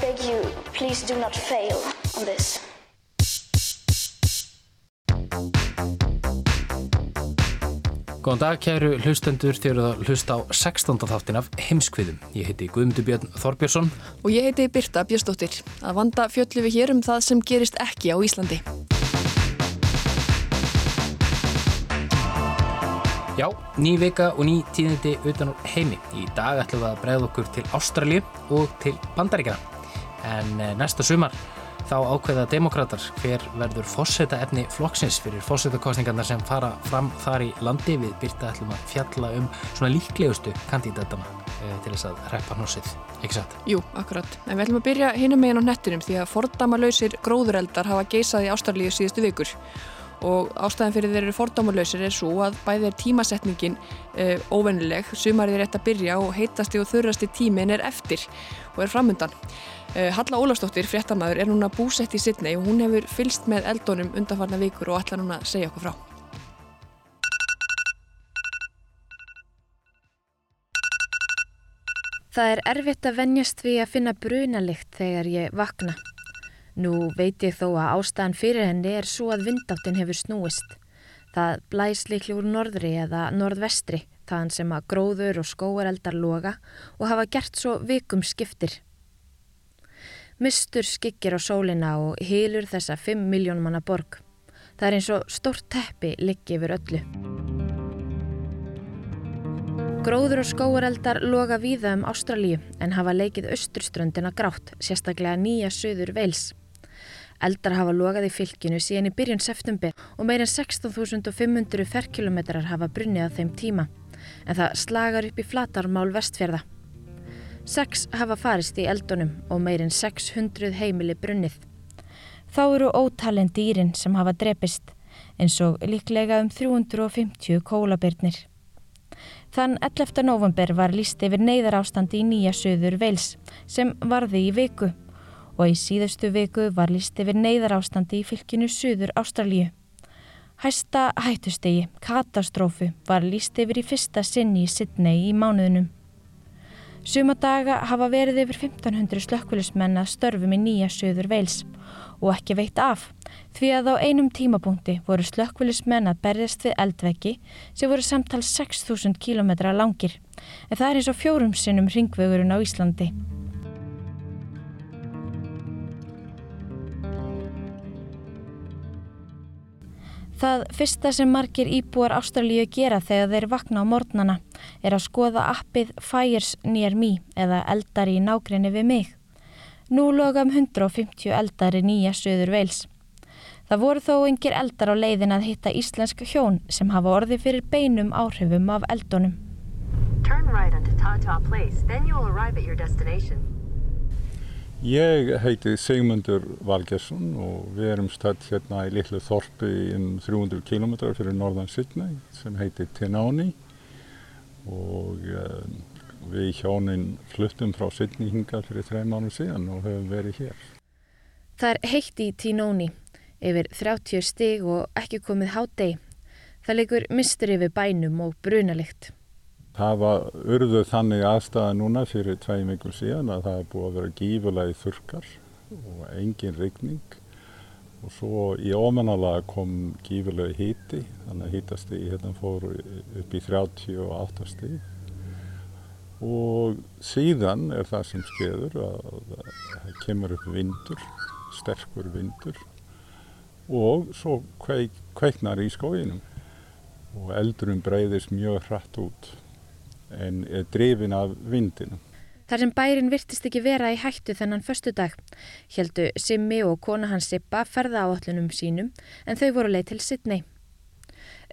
beg you, please do not fail on this. Góðan dag, kæru hlustendur, þið eru að hlusta á 16. þáttin af heimskviðum. Ég heiti Guðmundur Björn Þorbjörnsson. Og ég heiti Birta Björnsdóttir. Að vanda fjöllu við hér um það sem gerist ekki á Íslandi. Já, ný vika og ný tíðindi utan úr heimi. Í dag ætlum við að bregða okkur til Ástralju og til Bandaríkana. En eh, næsta sumar þá ákveða demokrater hver verður fórseta efni flokksins fyrir fórsetakostningarnar sem fara fram þar í landi við byrta ætlum að fjalla um svona líklegustu kandidatana e, til þess að reppa hnossið, ekki satt? Jú, akkurat. En við ætlum að byrja hinum meginn á nettinum því að fordamalausir gróðureldar hafa geisað í Ástralíu síðustu vikur og ástæðan fyrir þeir eru fordamalausir er svo að bæði er tímasetningin e, óvennileg, sumarið er rétt að byrja og heitasti og þurrasti tímin er eftir og er framundan. Eh, Halla Ólafsdóttir, fréttamaður, er núna búsett í Sydney og hún hefur fylst með eldónum undanfarnar vikur og ætla núna að segja okkur frá. Það er erfitt að venjast við að finna brunalikt þegar ég vakna. Nú veit ég þó að ástæðan fyrir henni er svo að vindáttin hefur snúist. Það blæs líkli úr norðri eða norðvestri, þaðan sem að gróður og skóareldar loga og hafa gert svo vikum skiptir. Mistur skyggir á sólina og hýlur þessa 5 miljón manna borg. Það er eins og stórt teppi liggi yfir öllu. Gróður og skóareldar loga víða um Ástralíu en hafa leikið austurströndina grátt, sérstaklega nýja söður veils. Eldar hafa logað í fylkinu síðan í byrjun september og meirinn 16.500 ferkilometrar hafa brunnið á þeim tíma, en það slagar upp í flatarmál vestfjörða. Sex hafa farist í eldunum og meirinn 600 heimili brunnið. Þá eru ótalinn dýrin sem hafa drepist, eins og líklega um 350 kólabyrnir. Þann 11. november var líst yfir neyðar ástandi í nýja söður Veils sem varði í viku og í síðustu viku var líst yfir neyðar ástandi í fylkinu söður Ástralíu. Hæsta hættustegi, katastrófu, var líst yfir í fyrsta sinni í Sydney í mánuðunum. Suma daga hafa verið yfir 1500 slökkvölusmenn að störfum í nýja söður Veils og ekki veitt af því að á einum tímapunkti voru slökkvölusmenn að berjast við eldveggi sem voru samtals 6.000 km langir en það er eins og fjórum sinnum ringvegurinn á Íslandi. Það fyrsta sem margir íbúar Ástralíu gera þegar þeir vakna á mornana er að skoða appið Fires Near Me eða eldar í nágrinni við mig. Nú loga um 150 eldar í nýja söður veils. Það voru þó yngir eldar á leiðin að hitta íslensk hjón sem hafa orði fyrir beinum áhrifum af eldunum. Turn right onto Tata Place, then you will arrive at your destination. Ég heiti Sigmundur Valgersson og við erum stætt hérna í litlu þorpi um 300 km fyrir norðan Sydney sem heitir Tinoni og uh, við hjónin fluttum frá Sydney hinga fyrir þrei mánu síðan og höfum verið hér. Það er heitt í Tinoni, yfir 30 stig og ekki komið hádegi. Það leikur mistur yfir bænum og brunalikt. Var urðuð þannig aðstæða núna fyrir tvei mikil síðan að það er búið að vera gífurlega þurkar og engin rigning. Og svo í ómennalega kom gífurlega híti þannig að hítasti hérna fór upp í 38 stíð og síðan er það sem skeður að það kemur upp vindur, sterkur vindur. Og svo kveik, kveiknar í skóginum og eldurum breyðist mjög hratt út en er drifin af vindinu. Þar sem bærin virtist ekki vera í hættu þennan förstu dag, heldu Simmi og kona hans Sippa ferða á allunum sínum en þau voru leið til Sydney.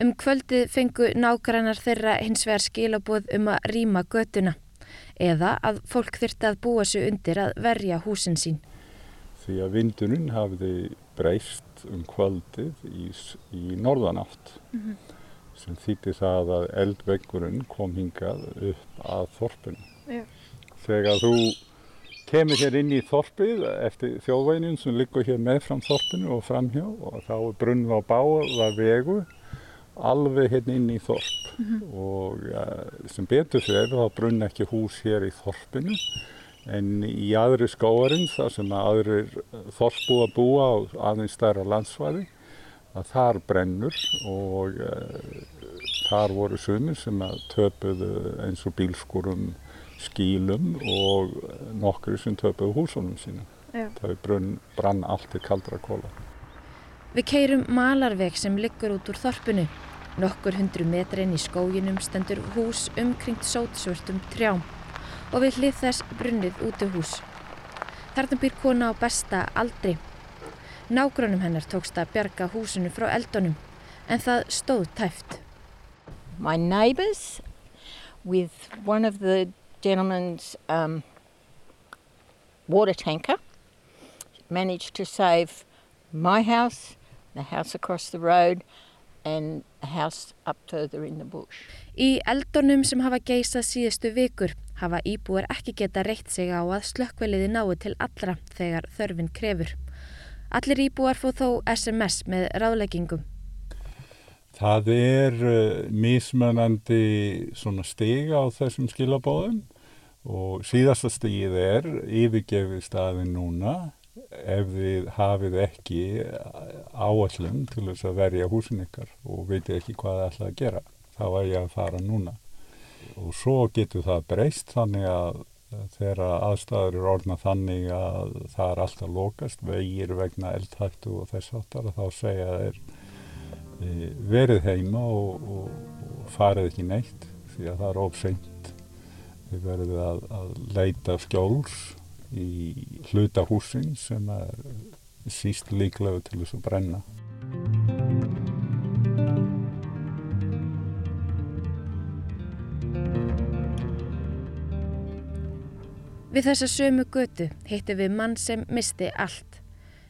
Um kvöldið fengu nágrannar þeirra hins vegar skilaboð um að rýma götuna eða að fólk þyrti að búa sig undir að verja húsin sín. Því að vindunum hafði breyst um kvöldið í, í norðanátt mm -hmm. Sem þýtti það að eldvegurinn kom hingað upp að þorpinu. Já. Þegar þú kemur hér inn í þorpið eftir þjóðvægnin sem liggur hér með fram þorpinu og framhjá og þá er brunn á báða vegu alveg hérna inn í þorp mm -hmm. og ja, sem betur fyrir þá brunn ekki hús hér í þorpinu en í aðri skóarinn þar sem aðrir þorpbúa búa á aðeins stærra landsvæði að þar brennur og uh, þar voru sumir sem að töpuðu eins og bílskurum skílum og nokkru sem töpuðu húsunum sína. Það brunn, brann allt til kaldra kóla. Við keirum malarveg sem liggur út úr þorpunu Nokkur hundru metra inn í skóginum stendur hús umkringt sótsvörtum trjám og við hlið þess brunnið úti hús. Þarna býr kona á besta aldri. Nágrunum hennar tókst að bjarga húsinu frá eldunum en það stóð tæft. My neighbours with one of the gentleman's um, water tanker managed to save my house, the house across the road and a house up further in the bush. Í eldunum sem hafa geisað síðustu vikur hafa íbúar ekki geta reitt sig á að slökkveliði náu til allra þegar þörfin krefur. Allir íbúar fóð þó SMS með ráðleggingum. Það er uh, mismunandi stiga á þessum skilabóðum og síðasta stigið er yfirgefið staðin núna ef þið hafið ekki áallum til þess að verja húsin ykkar og veitir ekki hvað það ætla að gera þá er ég að fara núna og svo getur það breyst þannig að þegar aðstæður eru orðna þannig að það er alltaf lokast vegir vegna eldhættu og þess áttar þá segja þeir e, verið heima og, og, og farið ekki neitt því að það er óseint við verðum að, að leita skjóls í hluta húsin sem er síst líklega til þess að brenna. Við þessa sömu götu heitti við mann sem misti allt.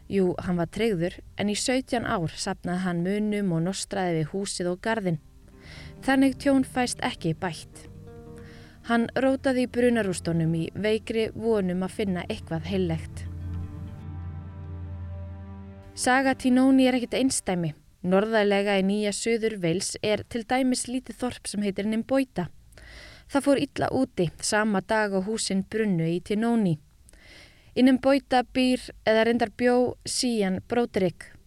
Jú, hann var treyður en í 17 ár sapnaði hann munum og nostraði við húsið og gardin. Þannig tjón fæst ekki bætt. Hann rótaði í brunarústónum í veikri vonum að finna eitthvað heillegt. Saga Tinóni er ekkit einstæmi. Norðalega í nýja söður veils er til dæmis lítið þorp sem heitir Nimboita. Það fór illa úti sama dag á húsin brunnu í Tinóni. Í Nimboita býr eða reyndar bjó síjan Bróterik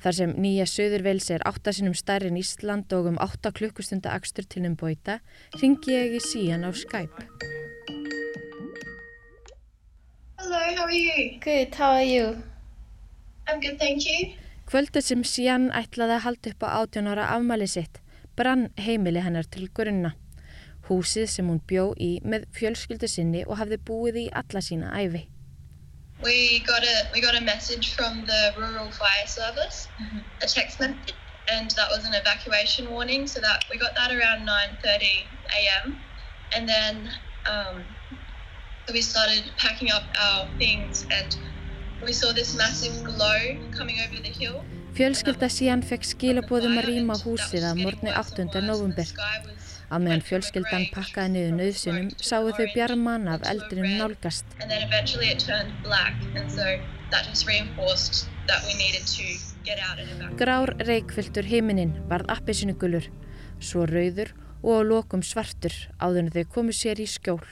Þar sem nýja Suðurveils er áttasinum stærri en Ísland og um 8 klukkustunda axtur til um bóita, ringi ég í síjan á Skype. Hello, how are you? Good, how are you? I'm good, thank you. Kvöldu sem síjan ætlaði að halda upp á 18 ára afmæli sitt, brann heimili hennar til grunna. Húsið sem hún bjó í með fjölskyldu sinni og hafði búið í alla sína æfi. we got a we got a message from the rural fire service, mm-hmm. a text message, and that was an evacuation warning. So that we got that around 9:30 a.m. and then um, so we started packing up our things, and we saw this massive glow coming over the hill. Fjölskylda síðan fekk skilabóðum að rýma húsið að morgni 8. november. Á meðan fjölskyldan pakkaði niður nöðsunum sáu þau bjarman af eldrinum nálgast. Grár reikfyltur heiminin varð appisinugulur, svo rauður og lokum svartur áður en þau komu sér í skjól.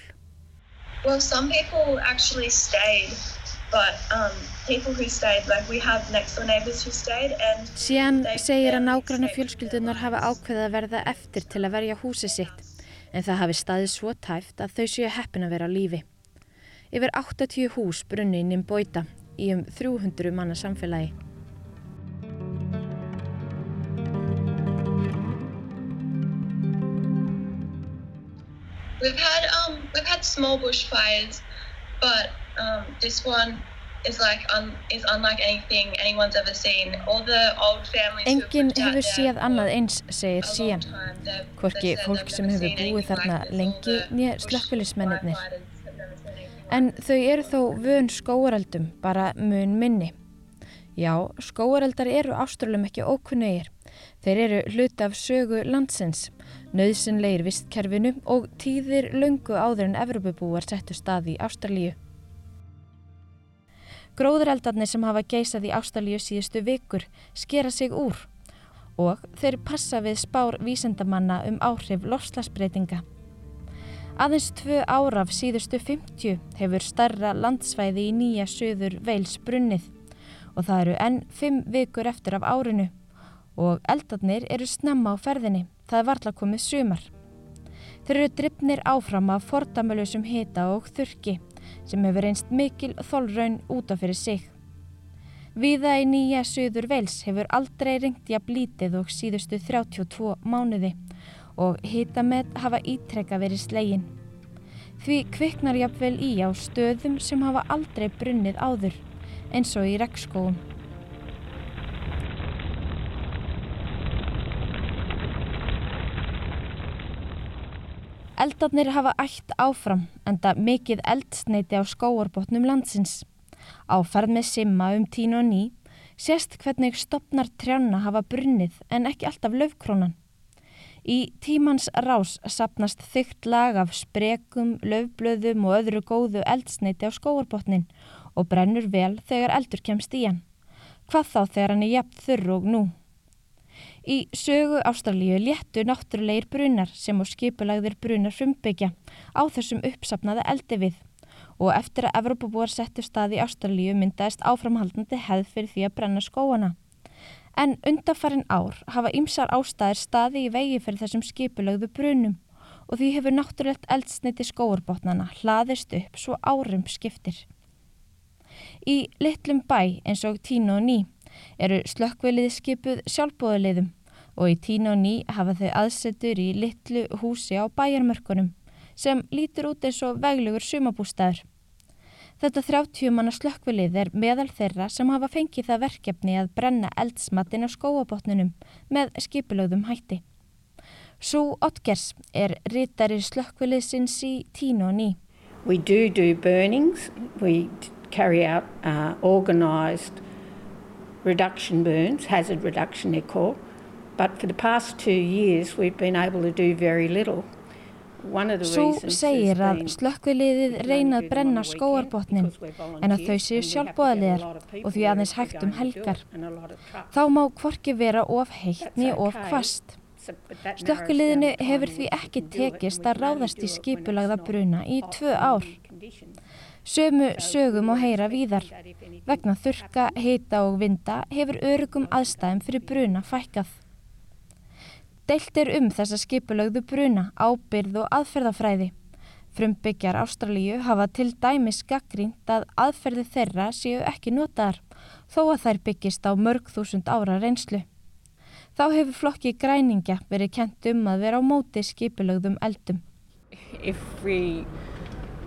Well, um, people who stayed, like we have next door neighbors who stayed and Síðan segir að nágranna fjölskyldunar hafa ákveðið að verða eftir til að verja húsi sitt en það hafi staðið svo tæft að þau séu heppin að vera á lífi. Yfir 80 hús brunni inn í Mbóita í um 300 manna samfélagi. We've had, um, we've had small bushfires but um, this one is like un, is unlike anything anyone's ever seen. All the old families Engin hefur séð annað eins, segir they've- Hvorki fólk sem hefur búið þarna like lengi nýja like En þau eru þó vön skóareldum, bara mun minni. Já, skóareldar eru ástralum ekki ókunnegir. Þeir eru hluti af sögu landsins, nöðsynleir vistkerfinu og tíðir löngu áður en Evropabúar settu stað í Ástralíu. Gróðureldarnir sem hafa geisað í Ástralíu síðustu vikur skera sig úr og þeir passa við spár vísendamanna um áhrif lofslagsbreytinga. Aðeins tvö ára af síðustu 50 hefur starra landsvæði í nýja söður veils brunnið og það eru enn fimm vikur eftir af árinu og eldarnir eru snemma á ferðinni, það er varla komið sumar. Þeir eru drifnir áfram af fordamölusum hita og þurki sem hefur einst mikil þólraun út af fyrir sig. Víða í nýja söður veils hefur aldrei ringt jafn lítið og síðustu 32 mánuði og hitamet hafa ítrekka verið slegin. Því kviknar jafnvel í á stöðum sem hafa aldrei brunnið áður, eins og í regnskóum. Eldarnir hafa ætt áfram enda mikið eldsneiti á skóarbotnum landsins. Á ferð með simma um tín og ný sést hvernig stopnar trjána hafa brunnið en ekki alltaf löfkrónan. Í tímans rás sapnast þygt lag af sprekum, löfblöðum og öðru góðu eldsneiti á skóarbotnin og brennur vel þegar eldur kemst í hann. Hvað þá þegar hann er jafn þurr og nú? Í sögu Ástralíu léttu náttúrulegir brunar sem á skipulagðir brunar frumbyggja á þessum uppsapnaða eldi við og eftir að Evrópabúar settu stað í Ástralíu myndaðist áframhaldandi hefð fyrir því að brenna skóana. En undanfarin ár hafa ymsar ástæðir staði í vegi fyrir þessum skipulagðu brunum og því hefur náttúrulegt eldsneiti skóarbotnana hlaðist upp svo árum skiptir. Í litlum bæ eins og Tínu og Ný eru slökkvilið skipuð sjálfbóðuleiðum og í Tínu og Ný hafa þau aðsetur í litlu húsi á bæjarmörkunum sem lítur út eins og veglegur sumabústæður. Þetta 30 manna slökkvilið er meðal þeirra sem hafa fengið það verkefni að brenna eldsmattin á skóabotnunum með skipulögðum hætti. Sú Otkers er rítari slökkviliðsins í Tínu og Ný. We do do burnings. We carry out uh, organised reduction burns, hazard reduction they're called. But for the past two years we've been able to do very little. One of the Sú reasons segir að slökkviliðið reyna að brenna skóarbotnin en að þau séu sjálfbóðaliðar og því aðeins hægt um helgar. Þá má hvorki vera of heitt niður of kvast. Slökkviliðinu hefur því ekki tekist að ráðast í skipulagða bruna í tvö ár. Sömu sögum og heyra víðar. Vegna þurka, hita og vinda hefur örugum aðstæðum fyrir bruna fækkað. Deilt er um þessa skipulögðu bruna, ábyrð og aðferðafræði. Frumbyggjar Ástralíu hafa til dæmis gaggrínt að aðferði þeirra séu ekki notaðar, þó að þær byggist á mörg þúsund ára reynslu. Þá hefur flokki græningja verið kent um að vera á móti skipulögðum eldum. If we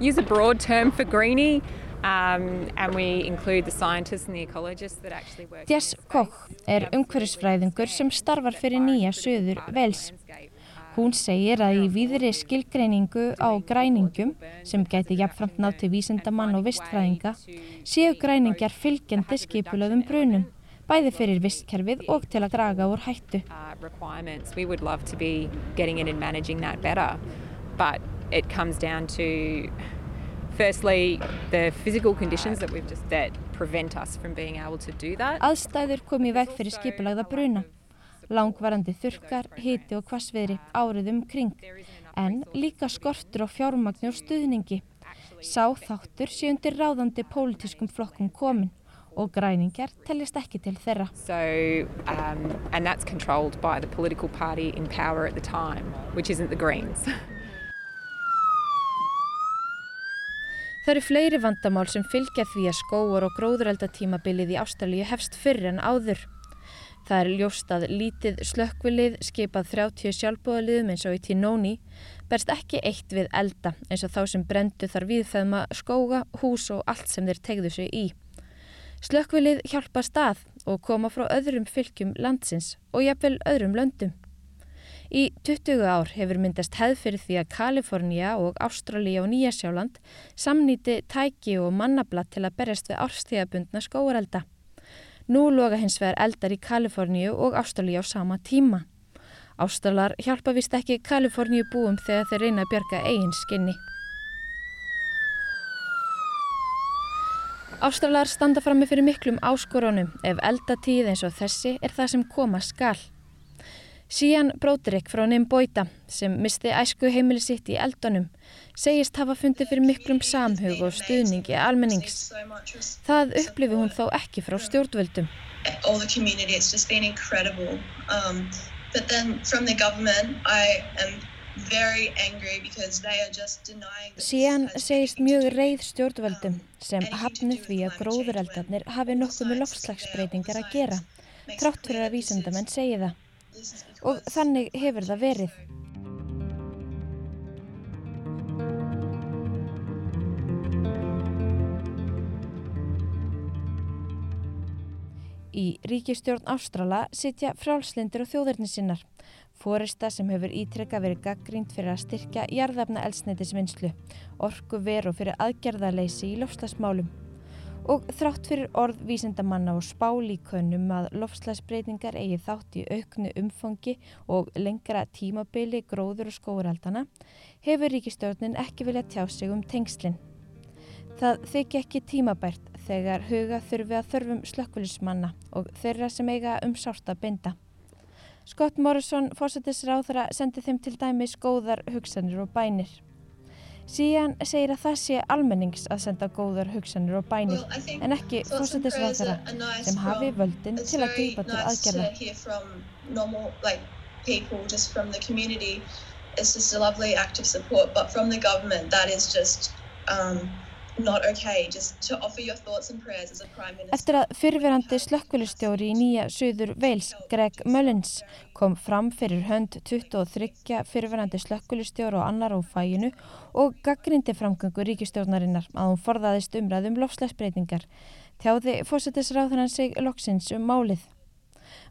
use a broad term for greenie, Um, and we include the scientists and the ecologists that actually work Jess Koch er umhverfisfræðingur sem starfar fyrir nýja söður vels. Hún segir að í víðri skilgreiningu á græningum sem gæti jafnframt nátt til vísindamann og vistfræðinga séu græningjar fylgjandi skipulöðum brunum bæði fyrir vistkerfið og til að draga úr hættu. It comes down to firstly the physical conditions that we've just that prevent us from being able to do that. Aðstæður kom í veg fyrir skipulagða bruna. Langvarandi þurkar, hiti og hvassviðri árið um kring, en líka skortur og fjármagni og stuðningi. Sá þáttur sé undir ráðandi pólitískum flokkum komin og græningjar teljast ekki til þeirra. So, um, and that's controlled by the political party in power at the time, which isn't the Greens. Það eru fleiri vandamál sem fylgja því að skóar og gróðureldatímabilið í Ástralíu hefst fyrr en áður. Það er ljóst að lítið slökkvilið skipað 30 sjálfbóðaliðum eins og í Tinóni berst ekki eitt við elda eins og þá sem brendu þar viðfæðma skóga, hús og allt sem þeir tegðu sig í. Slökkvilið hjálpa stað og koma frá öðrum fylgjum landsins og jafnvel öðrum löndum. Í 20 ár hefur myndast hefð fyrir því að Kalifornia og Ástralja og Nýjasjáland samnýti tæki og mannabla til að berjast við árstíðabundna skóarelda. Nú loga hins vegar eldar í Kaliforníu og Ástralja á sama tíma. Ástralar hjálpa vist ekki Kaliforníu búum þegar þeir reyna að björga eigin skinni. Ástralar standa frammi fyrir miklum áskorónum ef eldatíð eins og þessi er það sem koma skal. Sían Bróðrik frá Nimboita sem misti æsku heimili sitt í eldunum segist hafa fundið fyrir miklum samhug og stuðningi almennings. Það upplifi hún þó ekki frá stjórnvöldum. Um. Sían segist mjög reið stjórnvöldum sem hafni því að gróðureldarnir hafi nokkuð með loftslagsbreytingar að gera, trátt fyrir að vísendamenn segi það. Og þannig hefur það verið. Í ríkistjórn Ástrala sitja frjálslindir og þjóðurni sinnar. Fórista sem hefur ítrekka verið gaggrínt fyrir að styrkja jarðafna elsneitisvinnslu, orku veru fyrir aðgerðarleysi í lofslagsmálum. Og þrátt fyrir orð vísindamanna og spálíkönum að lofslagsbreytingar eigi þátt í auknu umfangi og lengra tímabili gróður og skóuraldana, hefur ríkistjórnin ekki viljað tjá sig um tengslinn. Það þykja ekki tímabært þegar huga þurfi að þörfum slökkvölusmanna og þeirra sem eiga um sárt að binda. Scott Morrison, fórsetisráðara, sendi þeim til dæmis góðar hugsanir og bænir. Síðan segir að það sé almennings að senda góðar hugsanir og bænir en ekki fórsetisráðara sem hafi völdin til að grípa til aðgerða. Um, Eftir að fyrfirandi slökkvölustjóri í nýja Suður Wales, Greg Mullins, kom fram fyrir hönd 23 fyrfirandi slökkvölustjóru og annar á fæinu og gaggrindi framgöngu ríkistjórnarinnar að hún forðaðist umræðum lofslagsbreytingar. Tjáði fórsetisráðunan sig loksins um málið.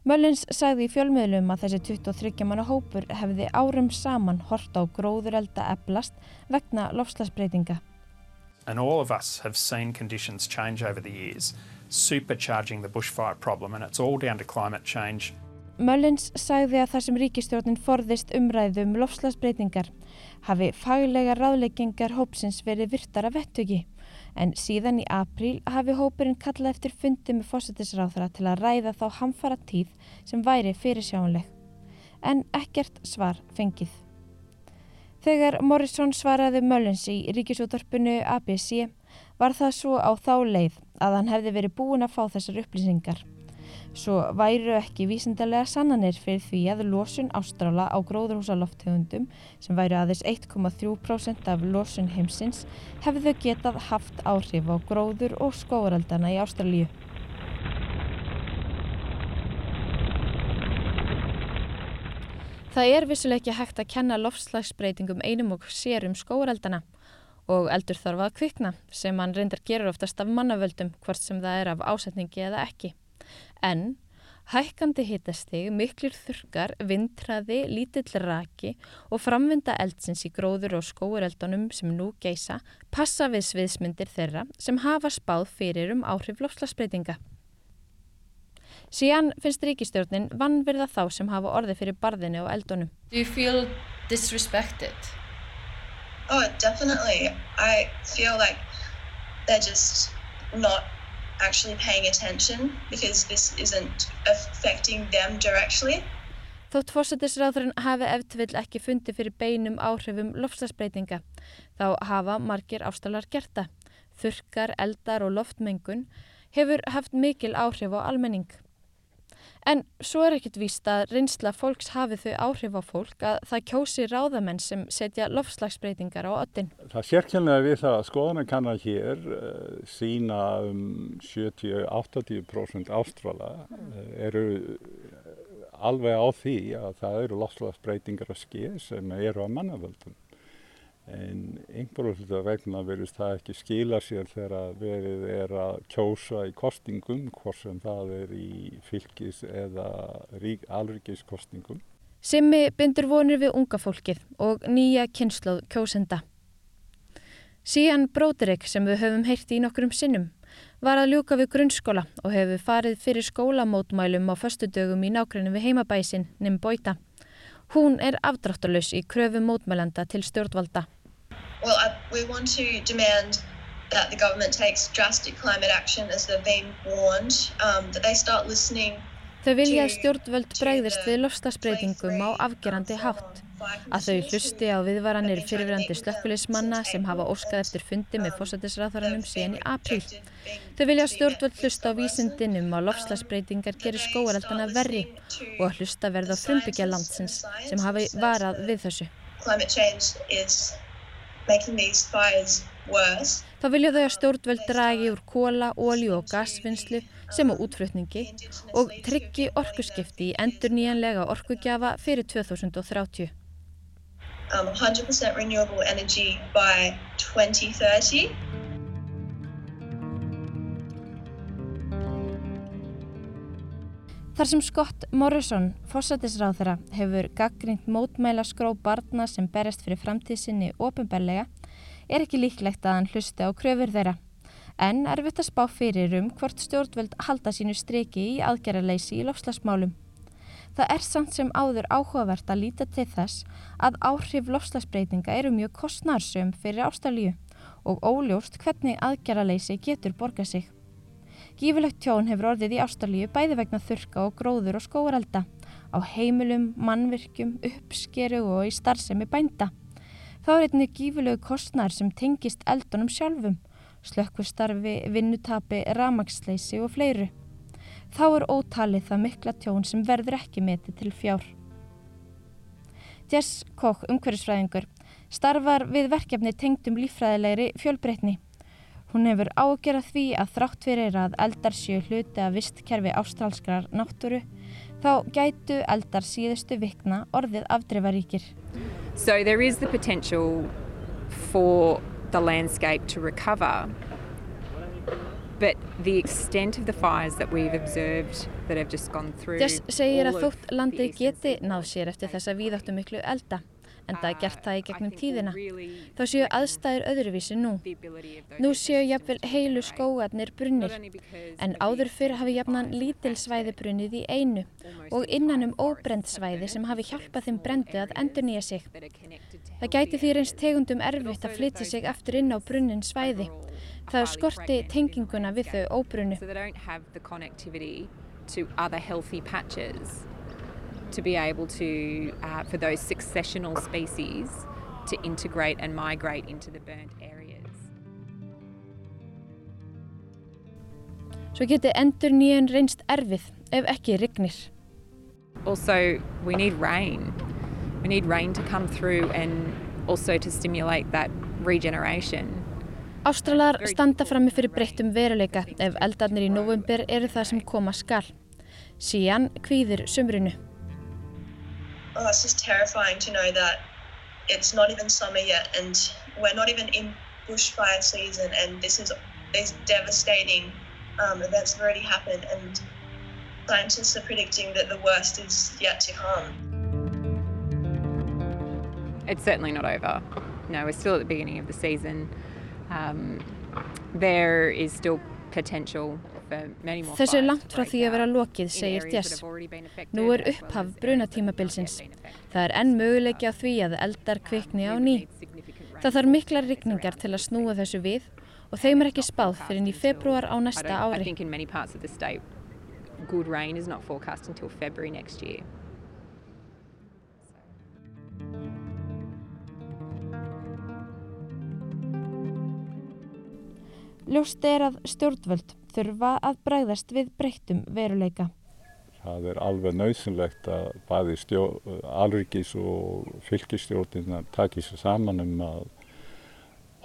Mullins sagði í fjölmiðlum að þessi 23 manna hópur hefði árum saman hort á gróðurelda eblast vegna lofslagsbreytinga. And all of us have seen conditions change over the years, supercharging the bushfire problem, and it's all down to climate change. Mullins sagði að þar sem ríkistjórnin forðist umræðu um lofslagsbreytingar hafi faglega ráðleggingar hópsins verið virtara vettugi en síðan í apríl hafi hópurinn kallað eftir fundi með fósættisráþara til að ræða þá hamfara tíð sem væri fyrirsjáanleg. En ekkert svar fengið. Þegar Morrison svaraði Mullins í ríkisúttarpunu ABC var það svo á þá leið að hann hefði verið búin að fá þessar upplýsingar. Svo væru ekki vísindarlega sannanir fyrir því að losun ástrála á gróðurhúsalofthegundum sem væru aðeins 1,3% af losun heimsins hefðu getað haft áhrif á gróður og skóaraldana í Ástralíu. Það er vissuleg ekki hægt að kenna lofslagsbreytingum einum og sér um skóreldana og eldur þarf að kvikna sem hann reyndar gerur oftast af mannavöldum hvort sem það er af ásetningi eða ekki. En hækkandi hitastig, miklir þurkar, vindræði, lítill raki og framvinda eldsins í gróður og skóreldunum sem nú geisa passa við sviðsmyndir þeirra sem hafa spáð fyrir um áhrif lofslagsbreytinga. Síðan finnst ríkistjórnin vannverða þá sem hafa orði fyrir barðinu og eldunum. Do you feel disrespected? Oh, definitely. I feel like they're just not actually paying attention because this isn't affecting them directly. Þótt fósættisráðurinn hafi eftirvill ekki fundi fyrir beinum áhrifum lofslagsbreytinga, þá hafa margir ástalar gerta. Þurkar, eldar og loftmengun hefur haft mikil áhrif á almenning. En svo er ekkit víst að reynsla fólks hafi þau áhrif á fólk að það kjósi ráðamenn sem setja lofslagsbreytingar á öttin. Það sérkjönlega við það að skoðana kannar hér uh, sína um 70-80% ástrala uh, eru alveg á því að það eru lofslagsbreytingar að skeið sem eru á mannavöldum. En einhverju hluta vegna verðist það ekki skila sér þegar verið er að kjósa í kostingum hvort sem það er í fylgis eða alríkiskostingum. Simmi bindur vonir við unga fólkið og nýja kynnslóð kjósenda. Sían Bróðurik sem við höfum heyrti í nokkrum sinnum var að ljúka við grunnskóla og hefur farið fyrir skólamótmælum á föstudögum í nákvæmlega við heimabæsin Nimbóita. Hún er afdráttalus í kröfu mótmælanda til stjórnvalda. Well, I, we want to demand that the government takes drastic climate action as they've been warned, um, that they start listening Þau vilja að stjórnvöld bregðist við lofstasbreytingum á afgerandi hátt, að þau hlusti á viðvaranir fyrirverandi slökkulismanna sem hafa óskað eftir fundi með fósættisræðaranum síðan í apríl. Þau vilja stjórnvöld hlusta á vísindinum að lofstasbreytingar gerir skóareldana verri og að hlusta verða á frumbyggja landsins sem hafi varað við þessu. Þá vilja þau að stjórnvöld dragi úr kóla, ólju og gasvinnslu sem á útflutningi og tryggi orkuskipti í endur nýjanlega orkugjafa fyrir 2030. Um, 100% renewable energy by 2030. Þar sem Scott Morrison, fósætisráðara, hefur gaggrínt mótmæla skró barna sem berjast fyrir framtíðsynni ofinberlega, er ekki líklegt að hann hlusti á kröfur þeirra en erfitt að spá fyrir um hvort stjórnvöld halda sínu streki í aðgerraleysi í lofslagsmálum. Það er samt sem áður áhugavert að líta til þess að áhrif lofslagsbreytinga eru mjög kostnarsum fyrir ástælju og óljóst hvernig aðgerraleysi getur borgað sig. Gífilegt tjón hefur orðið í ástælju bæði vegna þurka og gróður og skóarelda, á heimilum, mannvirkjum, uppskeru og í starfsemi bænda. Þá er einnig gífilegu kostnar sem tengist eldunum sjálfum slökkvistarfi, vinnutapi, ramagsleysi og fleiru. Þá er ótalið það mikla tjón sem verður ekki metið til fjár. Jess Koch, umhverfisfræðingur, starfar við verkefni tengdum lífræðilegri fjölbreytni. Hún hefur ágjörað því að þrátt fyrir að eldar séu hluti að vistkerfi ástrálskrar náttúru, þá gætu eldar síðustu vikna orðið afdreifaríkir. So there is the potential for the landscape to recover. Jess segir að þótt landið geti náð sér eftir þessa víðáttu miklu elda en það er gert það í gegnum tíðina. Þá séu aðstæður öðruvísi nú. Nú séu jafnvel heilu skóarnir brunnir, en áður fyrir hafi jafnan lítil svæði brunnið í einu og innan um óbrend svæði sem hafi hjálpað þeim brendu að endur nýja sig. Það gæti því reynst tegundum erfitt að flytja sig aftur inn á brunnin svæði. Það skorti tenginguna við þau óbrunnu to be able to, uh, for those successional species to integrate and migrate into the burnt areas. Svo geti endur nýjan reynst erfið ef ekki rignir. Also, we need rain. We need rain to come through and also to stimulate that regeneration. Ástralar standa frammi fyrir breyttum veruleika ef eldarnir í november eru það sem koma skal. Sían kvíðir sumrunu. oh, it's just terrifying to know that it's not even summer yet and we're not even in bushfire season and this is these devastating um, events have already happened and scientists are predicting that the worst is yet to come. It's certainly not over. No, we're still at the beginning of the season. Um, there is still potential Þessu er langt frá því að vera lokið, segir Jess. Nú er upphaf brunatímabilsins. Það er enn möguleiki á því að eldar kvikni á ný. Það þarf mikla rigningar til að snúa þessu við og þeim er ekki spáð fyrir í februar á næsta ári. Good rain is not forecast until February next year. Ljóst er að stjórnvöld þurfa að bræðast við breyttum veruleika. Það er alveg nöðsynlegt að bæði alrikis og fylgistjórnina takir sér saman um að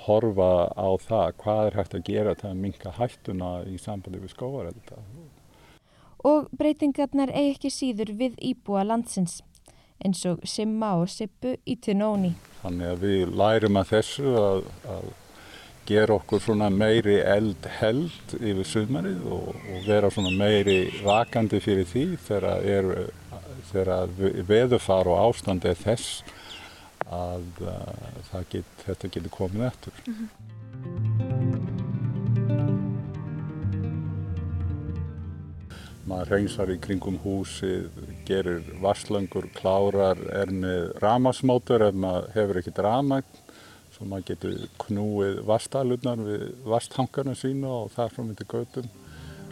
horfa á það hvað er hægt að gera til að minka hættuna í sambandi við skóarelda. Og breytingarnar eigi ekki síður við íbúa landsins. eins og Simma og Sippu í Tinóni. Þannig að við lærum að þessu að, að gera okkur svona meiri eld held yfir sumarið og, og vera svona meiri vakandi fyrir því þegar, veðufar og ástand er þess að uh, get, þetta getur komið eftir. Mm -hmm. maður reynsar í kringum húsið, gerir vasslöngur, klárar, er með ramasmótur ef maður hefur ekkert ramagn svo maður getur knúið vastalurnar við vasthangarna sína og þar frá myndi.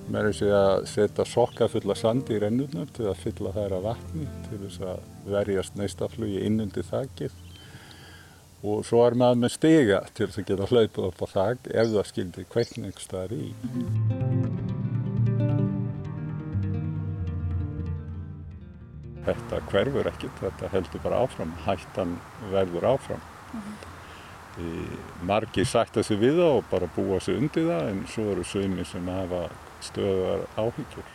Mér er sér að setja sokka fulla sandi í rennurnar til að fylla þær að vatni til þess að verjast neistaflugi innundi þakkið og svo er maður með stiga til þess að geta hlaupið upp á þakk ef það skildi kveikn einhver staðar í. Þetta hverfur ekkert, þetta heldur bara áfram, hættan verður áfram. Mm -hmm. Margi sætta sig við það og bara búa sig undir það en svo eru sögmi sem hafa stöðar áhyggjur.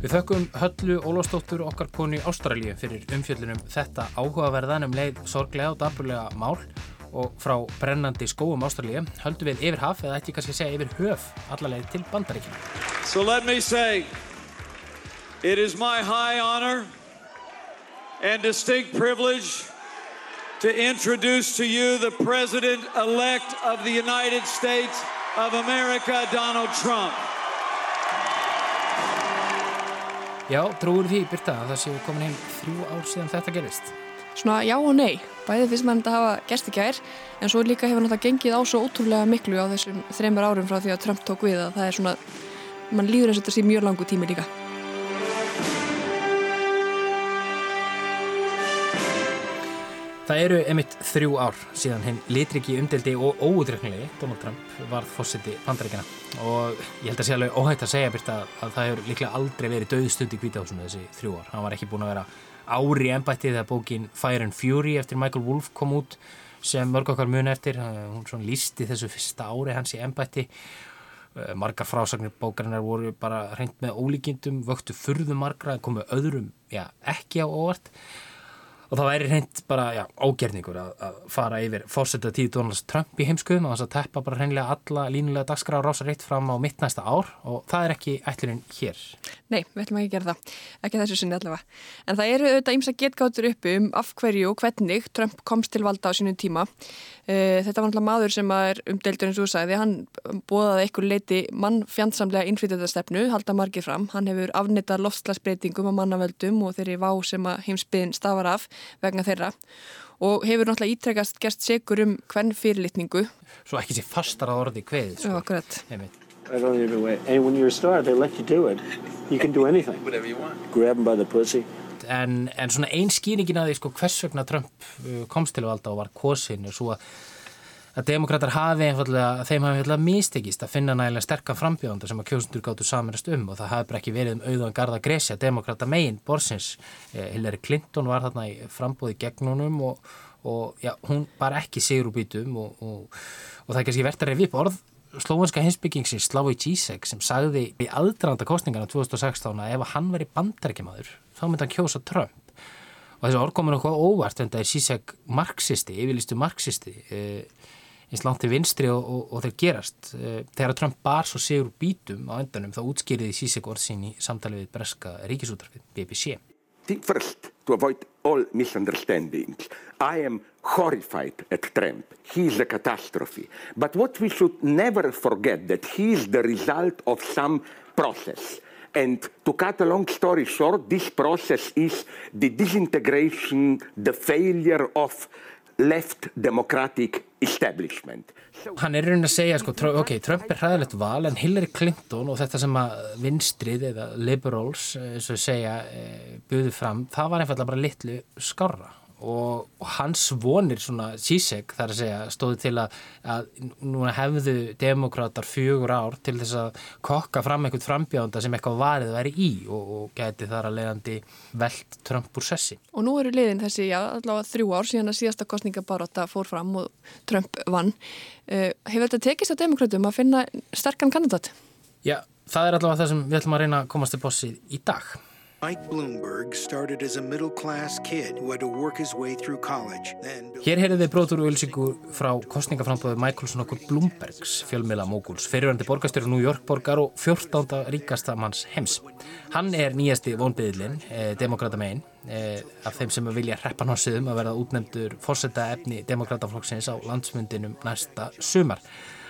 Við þökkum Höllu Ólafsdóttur okkar konu í Ástralíu fyrir umfjöllunum þetta áhugaverðanum leið sorglega og daburlega mál og frá brennandi skóum Ástralíu höldum við yfir haf eða ætti kannski að segja yfir höf allarleið til bandaríkina. So let me say it is my high honor and distinct privilege to introduce to you the President-elect of the United States of America, Donald Trump. Já, trúur því, Birta, að það séu komin heim þrjú ár síðan þetta gerist svona já og nei. Bæðið fyrst mann þetta hafa gerst í gær en svo líka hefur náttúrulega gengið á svo ótrúlega miklu á þessum þreymur árum frá því að Trump tók við að það er svona mann líður eins og þetta sé mjög langu tími líka. Það eru emitt þrjú ár síðan hinn litriki umdeldi og óútryknilegi Donald Trump varð fósiti bandaríkjana og ég held að sé alveg óhægt að segja Birta, að það hefur líklega aldrei verið döðstund í kvítahúsinu þessi þrjú ár, hann var ekki búin að vera ári ennbætti þegar bókin Fire and Fury eftir Michael Wolff kom út sem mörg okkar mun eftir. Hún svona lísti þessu fyrsta ári hans í ennbætti eh, margar frásagnir bókarinnar voru bara hreint með ólíkindum, vöktu furðum margra komu öðrum, já, ekki á óvart og það væri hreint bara, já, ágerningur að, að fara yfir fórsetta tíð Donald Trump í heimskuðum og þess að teppa bara hreinlega alla línulega dagskrá rása reitt fram á mitt næsta ár og það er ekki ætlurinn hér. Nei, við ætlum ekki að gera það, ekki þessu sinni allavega. En það eru auðvitað ímsa getgáttur uppi um af hverju og hvernig Trump komst til valda á sínum tíma. Eh, þetta var náttúrulega maður sem er umdeldur eins og þú sagði, hann bóðaði einhver leiti mann fjandsamlega innflytjandastefnu, halda margir fram. Hann hefur afnitað loftslagsbreytingum á mannavöldum og þeirri vá sem heimsbyðin stafar af vegna þeirra og hefur náttúrulega ítrekast gerst segur um hvern fyrirlitningu. Svo ekki sé fastar að orði kveðið. Sko. Já, akkurat. I don't even wait. And when you're a star, they let you do it. You can do anything. Whatever you want. Grab them by the pussy en, en svona einn skýringin að því sko hvers vegna Trump uh, komst til valda og var kosin og svo að, að demokrater hafi einfallega, þeim hafi einfallega mistekist að finna nægilega sterkar frambjóðanda sem að kjósundur gáttu saminast um og það hafi bara ekki verið um auðvan garda gresja. Demokrata megin borsins eh, Hillary Clinton var þarna í frambóði gegn honum og, og já, hún bara ekki sigur úr býtum og, og, og það er kannski verðt að reyfi upp orð slóanska hinsbyggingsins Slavoj Zizek sem sagði í aðdraðanda kostningarna 2016 að ef hann veri bandarækjamaður þá myndi hann kjósa Trump. Og þessu orð komur okkur óvart en það er síseg marxisti, yfirlistu marxisti eh, eins langt til vinstri og, og, og þeir gerast eh, þegar Trump bar svo sigur bítum á endanum þá útskýriði síseg orð sín í samtali við breska ríkisútarfið BBC First, to avoid all misunderstandings, I am horrified at Trump. He is a catastrophe. But what we should never forget that he is the result of some process. And to cut a long story short, this process is the disintegration, the failure of left democratic establishment. Hann er raunin að segja, sko, ok, Trump er hræðilegt val en Hillary Clinton og þetta sem að vinstrið eða liberals, eins og segja, eh, buðu fram, það var einfallega bara litlu skarra og, og hans vonir svona síseg þar að segja stóði til að, að núna hefðu demokrátar fjögur ár til þess að kokka fram einhvern frambjónda sem eitthvað varið væri í og, og geti þar að leiðandi veld Trump úr sessi. Og nú eru liðin þessi, já, allavega þrjú ár síðan að síðasta kostningabaróta fór fram og Trump vann. Uh, hefur þetta tekist á demokrátum að finna sterkan kandidat? Já, það er allavega það sem við ætlum að reyna að komast til bossið í dag. Hér heyrðið við brótur og ylsingu frá kostningaframböðu Michaelson okkur Bloombergs fjölmiðla móguls, fyrirvændi borgastjóru New York borgar og 14. ríkasta manns heims. Hann er nýjasti vonbyðilinn, eh, demokrata megin, eh, af þeim sem vilja hreppa nássiðum að verða útnefndur fórsetta efni demokrataflokksins á landsmyndinum næsta sumar.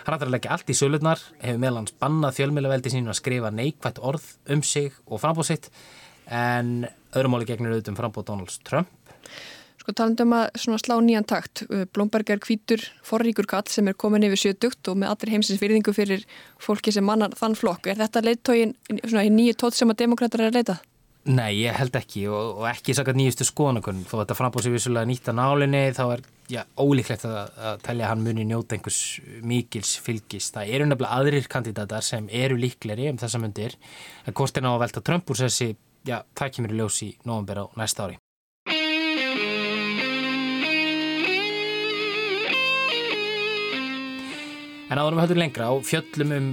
Hann ætlar að leggja allt í sölurnar, hefur meðlans bannað fjölmiðlaveldi sínu að skrifa neikvægt orð um sig og frambóðsitt en öðrumáli gegnir auðvitað um frambóð Donalds Trump. Sko talandum að slá nýjan takt. Blomberg er hvítur forríkur kall sem er komin yfir sjötugt og með allir heimsins virðingu fyrir fólki sem mannar þann flokk. Er þetta leittógin í nýju tótt sem að demokrater er að leita? Nei, ég held ekki og, og ekki sakat nýjustu skoðanakunn. Þó að þetta frambóð sér vissulega nýtt að nálinni þá er já, ólíklegt að, að telja að hann muni njóta einhvers mikils fylgis. Það eru nefnilega aðrir kandidatar sem eru líkleri um þessa myndir. Kostin á að velta Trump úr þessi já, það kemur í ljós í nógumber á næsta ári. En áðurum við höfum lengra á fjöllum um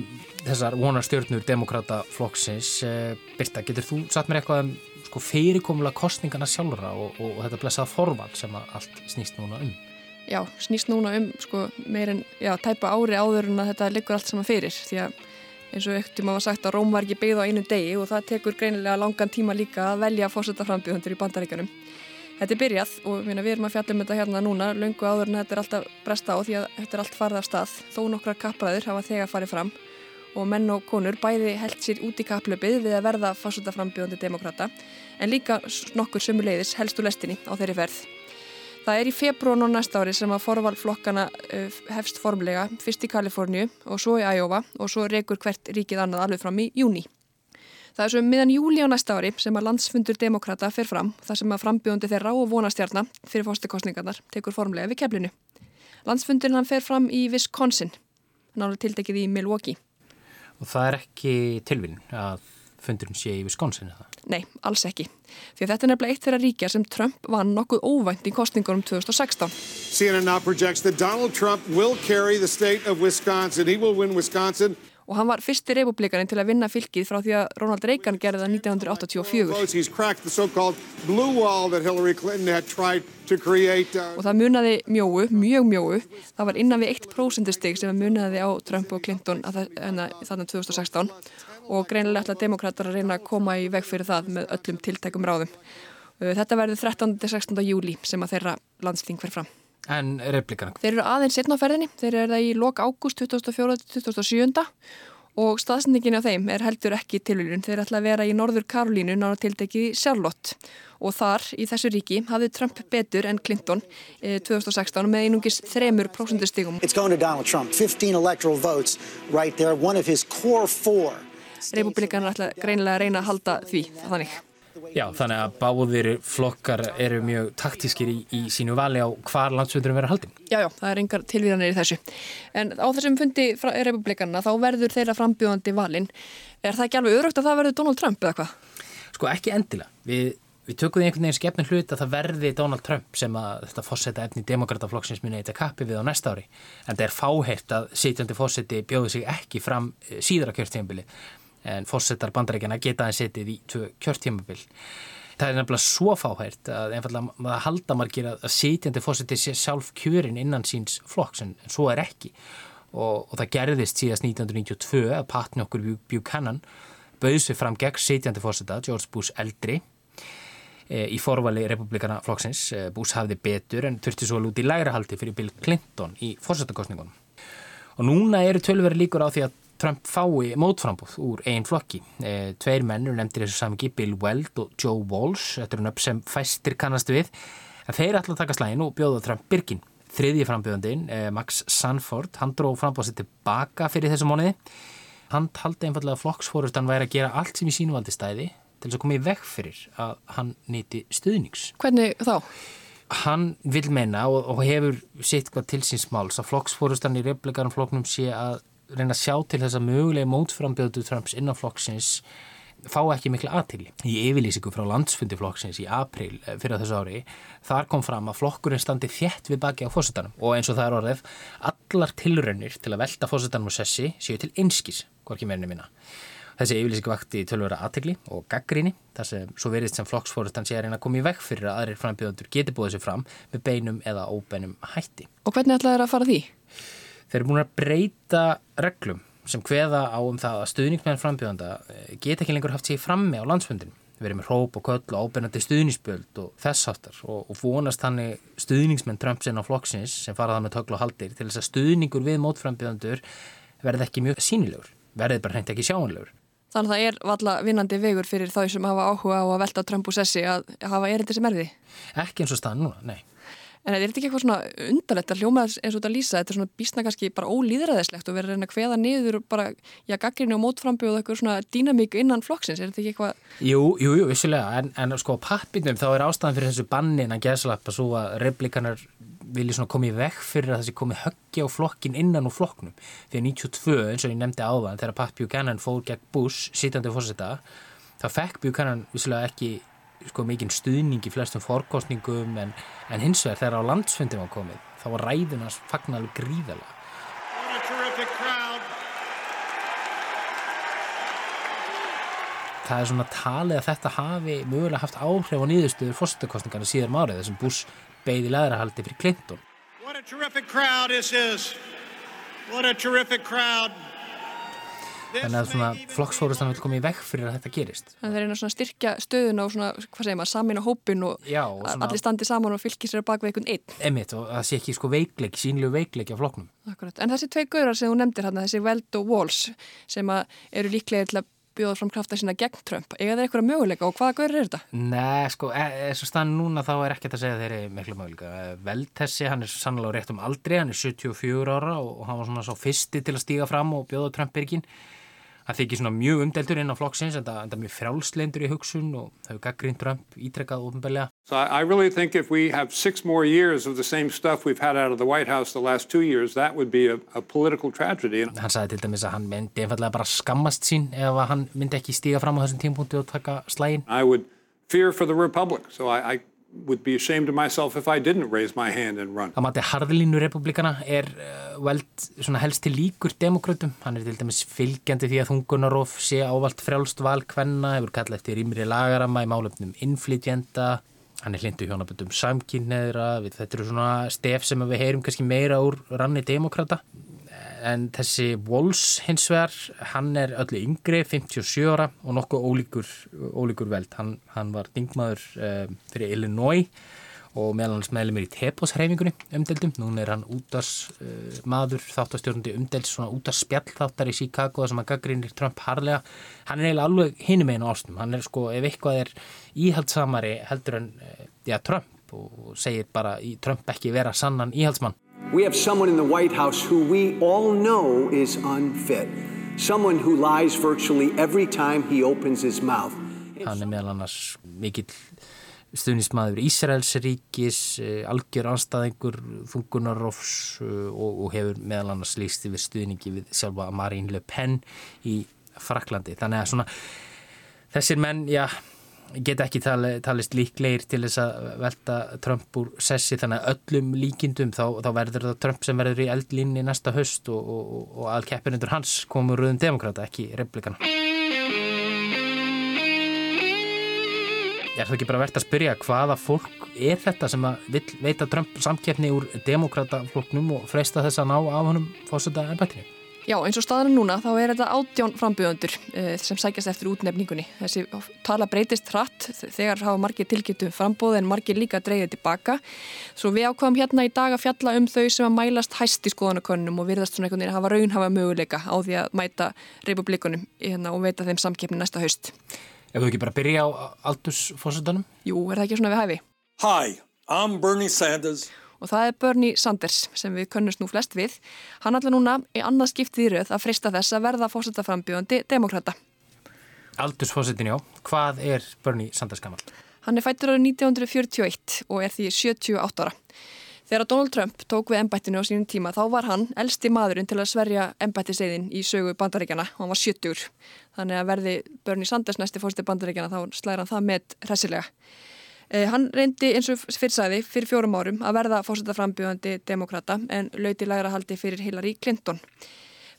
þessar vonarstjórnur demokrata flokksins. Eh, Birta, getur þú satt mér eitthvað um sko, fyrirkomulega kostningana sjálfra og, og, og þetta blessaða forval sem allt snýst núna um? Já, snýst núna um sko, meirinn, tæpa ári áður en að þetta liggur allt saman fyrir því að eins og að var sagt að Róm var ekki beigð á einu degi og það tekur greinilega langan tíma líka að velja fórsetaframbíðundur í bandaríkanum. Þetta er byrjað og minna, við erum að fjalla um þetta hérna núna, lungu áður en þetta er alltaf bresta á því að þetta er allt farið af stað. Þó nokkrar kappræður hafa þegar farið fram og menn og konur bæði held sér út í kapplöpið við að verða fórsetaframbíðundur demokrata en líka nokkur sömuleiðis helstu lestinni á þeirri ferð. Það er í februar og næsta ári sem að forvalflokkana uh, hefst formlega, fyrst í Kaliforníu og svo í Æjófa og svo reykur hvert ríkið annað alveg fram í júni. Það er svo miðan júli á næsta ári sem að landsfundur demokrata fer fram, þar sem að frambjóðandi þeirra og vonastjarnar fyrir fórstakostningarnar tekur formlega við keflinu. Landsfundurinn hann fer fram í Wisconsin, nálega tildekið í Milwaukee. Og það er ekki tilvinn að fundurinn sé í Wisconsin eða? Nei, alls ekki. Því þetta er nefnilega eitt þeirra ríkja sem Trump vann nokkuð óvænt í kostningunum 2016. CNN now projects that Donald Trump will carry the state of Wisconsin. Og hann var fyrsti republikanin til að vinna fylgið frá því að Ronald Reagan gerði það 1984. He's cracked the so-called blue wall that Hillary Clinton had tried to create. Og það munaði mjóu, mjög mjóu. Það var innan við 1% stig sem munaði á Trump og Clinton þannig 2016 og greinilega ætla demokrater að reyna að koma í veg fyrir það með öllum tiltækum ráðum. Þetta verður 13. til 16. júli sem að þeirra landsting fer fram. En replíkana? Þeir eru aðeins setna á ferðinni, þeir eru það í lok ágúst 2004-2007 og staðsendingin á þeim er heldur ekki tilvílun. Þeir ætla að vera í Norður Karolínu nára tildegi Charlotte og þar í þessu ríki hafði Trump betur en Clinton eh, 2016 með einungis þremur prósundustigum. It's going to Donald Trump, 15 electoral votes right there, one of his core four. Republikanar ætla greinilega að reyna að halda því þannig. Já, þannig að báðir flokkar eru mjög taktískir í, í sínu vali á hvar landsvöldurum verður haldin. Já, já, það er engar tilvíðanir í þessu. En á þessum fundi republikanna þá verður þeirra frambjóðandi valin. Er það ekki alveg öðrugt að það verður Donald Trump eða hvað? Sko ekki endilega. Við, við tökum einhvern veginn skefnum hlut að það verði Donald Trump sem að þetta fórseta efni demokrataflokksins muni eitthvað kappi við á næsta ári. En það er fáheitt að sitjandi fórseti bjóði sig ekki fram síðra kjörtíðanbili en fórsetar bandarækjana geta það setið í tvö kjörtímabil. Það er nefnilega svo fáhært að einfallega maður halda margir að sitjandi fórseti sé sjálf kjörin innan síns flokks en, svo er ekki og, og það gerðist síðast 1992 að patni okkur Buchanan bauðs við fram gegn sitjandi fórseta George Bush eldri e, í forvali republikana flokksins. E, Bush hafði betur en þurfti svo lúti í læra haldi fyrir Bill Clinton í fórsetakostningunum. Og núna eru tölveri líkur á því að Trump fái mótframbúð úr einn flokki. E, tveir mennur nefndir þessu samingi, Bill Weld og Joe Walsh, þetta er nöpp sem fæstir kannast við, en þeir ætla að taka slægin og bjóða Trump byrgin. Þriðji frambjöðandin, e, Max Sanford, hann dró frambúðið tilbaka fyrir þessu móniði. Hann taldi einfallega að flokksfórustan væri að gera allt sem í sínuvaldi stæði til þess að koma í veg fyrir að hann nýti stuðnings. Hvernig þá? Hann vil meina og, og hefur sitt hvað til síns máls að flokksfórustan í replikarum flokknum sé að reyna að sjá til þess að mögulega mótframbjöðu Trumps innan flokksins fá ekki miklu aðtili. Í yfirlýsingu frá landsfundi flokksins í april eh, fyrir þessu ári, þar kom fram að flokkurinn standi þjætt við baki á fósittanum og eins og það er orðið, allar tilraunir til að velta fósittanum og sessi séu til einskis, hvorki meirinu minna. Þessi yfirlýsingu vakti tölvöra aðtegli og gaggríni þar sem svo veriðst sem flokksfórustan sé að reyna að koma í vekk fyrir að aðrir frambjöðundur geti búið sér fram með beinum eða óbeinum hætti. Og hvernig ætlaði það að fara því? Þeir eru búin að breyta reglum sem hveða á um það að stuðningsmenn frambjöðanda eh, geta ekki lengur haft sér frammi á landsfundin. Erum með hróp og köll og ábyrnandi stuðningsbjöld og þess áttar og, og vonast þannig stuðningsmenn Trumpsinn á flokksins sem faraða með tökla og haldir til þess að stuðningur við mótframbjöðandur verði ekki mjög sínilegur, verði bara hreint ekki sjáanlegur. Þannig að það er valla vinnandi vegur fyrir þau sem hafa áhuga á að velta Trump úr sessi að hafa erindi sem erði? Ekki eins og staðan núna, nei. En er þetta ekki eitthvað svona undarlegt að hljóma eins og þetta lýsa? Þetta er svona bísna kannski bara ólýðræðislegt og verður að reyna að hveða niður bara, já, gaggrinni og mótframbi og eitthvað svona dýnamík innan flokksins. Er þetta ekki eitthvað... Jú, jú, jú, vissulega. En, en sko pappinum þá er ástæðan fyrir þessu bannin að geðslappa svo að replikanar vilja svona komið vekk fyrir að þessi komið höggi á flokkin innan úr flokknum. Þegar 92, eins og ég nefndi áðan, þegar Pat Buchanan fór gegn Bush, sítandi fórseta, þá fekk Buchanan vissulega ekki sko mikinn stuðning í flestum fórkostningum en, en hins vegar þegar á landsfundum á komið þá var ræðunars fagnalug gríðala Það er svona talið að þetta hafi mögulega haft áhrif á nýðustuður fórstökkostningarna síðan árið þessum Bush beigði leðrahaldi fyrir Clinton. What a terrific crowd this is. What a terrific crowd Þannig að svona flokksfórustan vil koma í vekk fyrir að þetta gerist. Það er eina svona styrkja stöðun og svona, hvað segir maður, samin á hópin og, Já, og svona, allir standi saman og fylgir sér bak við einhvern einn. Emitt og það sé ekki sko veikleik, sínlegu veikleik á flokknum. Akkurat, en þessi tvei gaurar sem þú nefndir hérna, þessi Weld og Walls sem eru líklega til að bjóða fram krafta sína gegn Trump. Ega þeir eitthvað möguleika og hvaða gaurar er þetta? Nei, sko, eins og stann núna þá er ekkert að segja þeir eru miklu möguleika. Weld þessi, hann er sannlega rétt um aldri, hann er 74 ára og hann var svona svo fyrsti til að stíga fram og bjóða Trump-byrgin. Það þykir svona mjög umdeltur inn á flokksins en það er mjög frjálslendur í hugsun og það hefur gaggrínt Trump ítrekkað ofinbeglega. So I really think if we have six more years of the same stuff we've had out of the White House the last two years, that would be a, a political tragedy. Hann sagði til dæmis að hann myndi einfallega bara skammast sín ef hann myndi ekki stíga fram á þessum tímpunktu og taka slægin. I would fear for the Republic, so I, I Það mati harðlínu republikana er uh, veld helst til líkur demokrautum. Hann er til dæmis fylgjandi því að þungunarof sé ávalt frjálst valkvenna, hefur kallað eftir ímri lagarama í málefnum innflytjenda. Hann er hlindu hjónaböndum samkynneðra, þetta eru svona stef sem við heyrum kannski meira úr ranni demokrata en þessi Walls hins vegar, hann er öllu yngri, 57 ára og nokkuð ólíkur, ólíkur veld. Hann, hann var dingmaður uh, fyrir Illinois og meðal hans meðlumir í Tepos-hreyfingunni umdeldum. Nún er hann útars uh, maður, þáttastjórnandi umdeld, svona útars spjallþáttar í Chicago þar sem hann gaggrínir Trump harlega. Hann er eiginlega alveg hinum einu ástum. Hann er sko, ef eitthvað er íhaldsamari heldur en, uh, já, Trump og segir bara Trump ekki vera sannan íhaldsmann. We have someone in the White House who we all know is unfit. Someone who lies virtually every time he opens his mouth. Hann er meðal annars mikill stuðnismæður Ísraels ríkis, algjör anstæðingur, þungunarofs og, og hefur meðal annars líst yfir stuðningi við sjálfa Marine Le Pen í Fraklandi. Þannig að svona þessir menn, já, geta ekki tali, talist líklegir til þess að velta Trump úr sessi þannig að öllum líkindum þá, þá verður það Trump sem verður í eldlínni næsta höst og, og, og að keppinundur hans komur rauðum demokrata, ekki replikana. Er það ekki bara verðt að spyrja hvaða fólk er þetta sem að vil veita Trump samkeppni úr demokratafloknum og freista þess að ná af honum fórsönda ennbættinu? Já, eins og staðan núna þá er þetta átján frambjöðundur uh, sem sækjast eftir útnefningunni. Þessi tala breytist hratt þegar hafa margir tilgjöndum frambóð en margir líka dreyðið tilbaka. Svo við ákvæmum hérna í dag að fjalla um þau sem að mælast hæst í skoðanakönnum og virðast svona einhvern veginn að hafa raunhafa möguleika á því að mæta republikunum hérna, og veita þeim samkeppni næsta haust. Ef þú ekki bara byrja á aldursfórsöndunum? Jú, er það ekki svona við hæfi? Hi, I'm Bernie Sanders og það er Bernie Sanders sem við könnumst nú flest við. Hann ætla núna í annað skiptið í rauð að frista þess að verða fósættaframbjóðandi demokrata. Aldursfósættin já, hvað er Bernie Sanders gammal? Hann er fættur árið 1941 og er því 78 ára. Þegar Donald Trump tók við ennbættinu á sínum tíma þá var hann elsti maðurinn til að sverja ennbættiseiðin í sögu bandaríkjana og hann var 70. Þannig að verði Bernie Sanders næsti fórstu bandaríkjana þá slæðir hann það með hressilega. Eh, hann reyndi eins og fyrrsæði fyrir fjórum árum að verða fórsetta frambjöðandi demokrata en lauti læra haldi fyrir Hillary Clinton.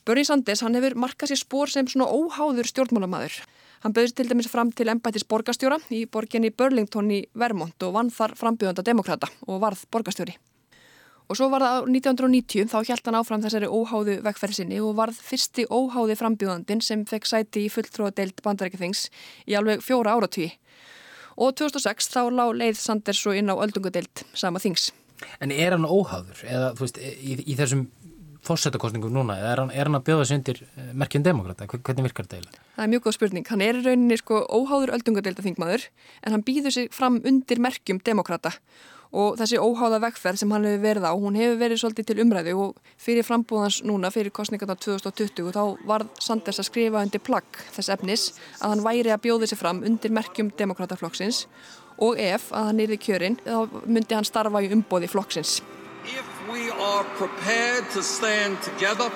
Bernie Sanders hann hefur markað sér spór sem svona óháður stjórnmálamadur. Hann bauðist til dæmis fram til ennbættis borgastjóra í borginni Burlington í Vermont og vann þar frambjöðanda demokrata og varð borgastjóri. Og svo var það á 1990 þá hjælt hann áfram þessari óháðu vegferðsinni og varð fyrsti óháði frambjóðandin sem fekk sæti í fulltróðadeild bandarækjathings í alveg fjóra áratví. Og 2006 þá lág leið Sanders svo inn á öldungadeild sama þings. En er hann óháður eða þú veist í, í þessum fórsetakostningum núna eða er hann, er hann að bjóða sig undir eh, merkjum demokrata? Hvernig virkar þetta eiginlega? Það er mjög góð spurning. Hann er í rauninni sko óháður öldungadeilda þingmaður en hann býður sig fram undir merkjum demokrata og þessi óháða vegferð sem hann hefur verið á, hún hefur verið svolítið til umræðu og fyrir frambúðans núna, fyrir kostningarna 2020, þá varð Sanders að skrifa undir plagg þess efnis að hann væri að bjóði sig fram undir merkjum demokrataflokksins og ef að hann erði kjörinn, þá myndi hann starfa í umbóði flokksins. We are prepared to stand together,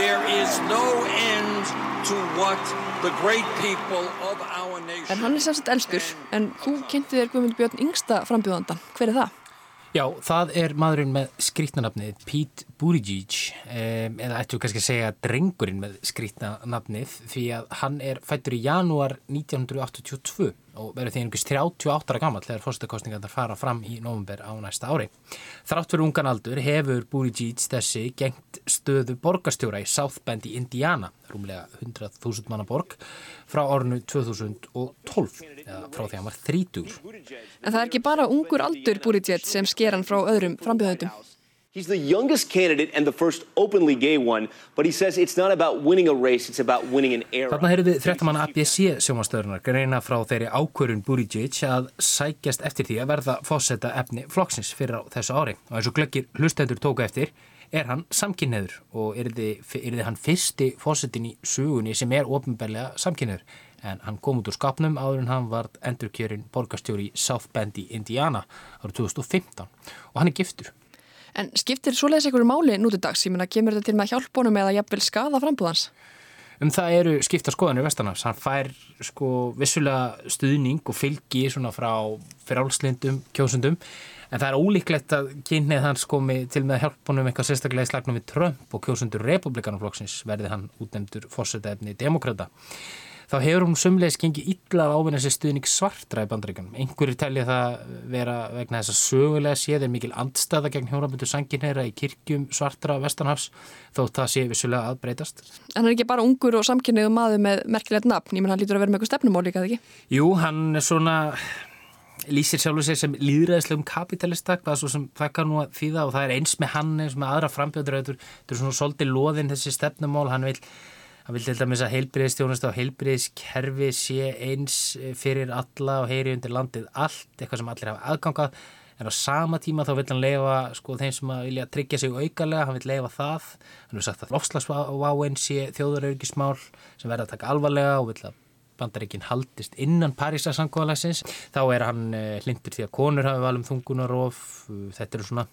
there is no end to what the great people of our nation... En hann er semst elstur, en þú kynnti þér Guðmund Björn yngsta frambjóðandan. Hver er það? Já, það er maðurinn með skrítnanafnið Pete Buttigieg um, eða ættu kannski að segja drengurinn með skrítnanafnið því að hann er fættur í janúar 1982 og verður því einhvers 38 ára gammal þegar fórstakostningarnar fara fram í november á næsta ári. Þrátt fyrir ungan aldur hefur Buttigieg þessi gengt stöðu borgastjóra í South Bend í Indiana, rúmlega 100.000 manna borg, frá ornu 2012, eða frá því hann var 30. En það er ekki bara ungur aldur Buttigieg sem sker hann frá öðrum frambjöðundum. He's the youngest candidate and the first openly gay one, but he says it's not about winning a race, it's about winning an era. Þarna heyrðu við þrettamann ABC sjómastöðunar greina frá þeirri ákvörun Buttigieg að sækjast eftir því að verða fósetta efni flokksins fyrir á þessu ári. Og eins og glöggir hlustendur tóka eftir er hann samkynneður og er þið hann fyrsti fósettin í sugunni sem er ofinbeglega samkynneður. En hann kom út úr skapnum áður en hann var endurkjörinn borgastjóri í South Bend í Indiana árið 2015 og hann er giftur. En skiptir svoleiðis einhverju máli nútið dags? Ég menna, kemur þetta til með hjálpunum eða jafnvel skada frambúðans? Um það eru skipta skoðanir vestanafs. Hann fær sko vissulega stuðning og fylgi svona frá frálslindum, kjósundum en það er ólíklegt að kynnið hans komi til með hjálpunum eitthvað sérstaklega í slagnum við Trump og kjósundur republikanaflokksins verði hann útnemdur fórsetæfni demokrata þá hefur hún sumleis gengið illa að ávinna sér stuðning svartra í bandaríkanum. Einhverjir telja það vera vegna þess að sögulega séð er mikil andstaða gegn hjónabundu sanginheira í kirkjum svartra vestanhafs þótt það sé vissulega aðbreytast. En hann er ekki bara ungur og samkynnið maður með merkilegt nafn, ég menn hann lítur að vera með eitthvað stefnumál líka, ekki? Jú, hann er svona lýsir sjálfur sér sem líðræðislegum kapitalista, hvað svo sem það kann nú að þýða og það er eins með hann eins með aðra frambjöður, þetta er svona svolítið loðin þessi stefnumál, hann vil Það vil til dæmis að heilbriðstjónast á heilbriðskerfi sé eins fyrir alla og heyri undir landið allt, eitthvað sem allir hafa aðgangað, en á sama tíma þá vil hann leifa sko, þeim sem vilja tryggja sig aukarlega, hann vil leifa það, hann hefur sagt að lofslagsváin sé þjóðuraugismál sem verða að taka alvarlega og vil að bandaríkinn haldist innan Parísarsankóðalagsins þá er hann uh, hlindur því að konur hafi valum þungunarof þetta eru svona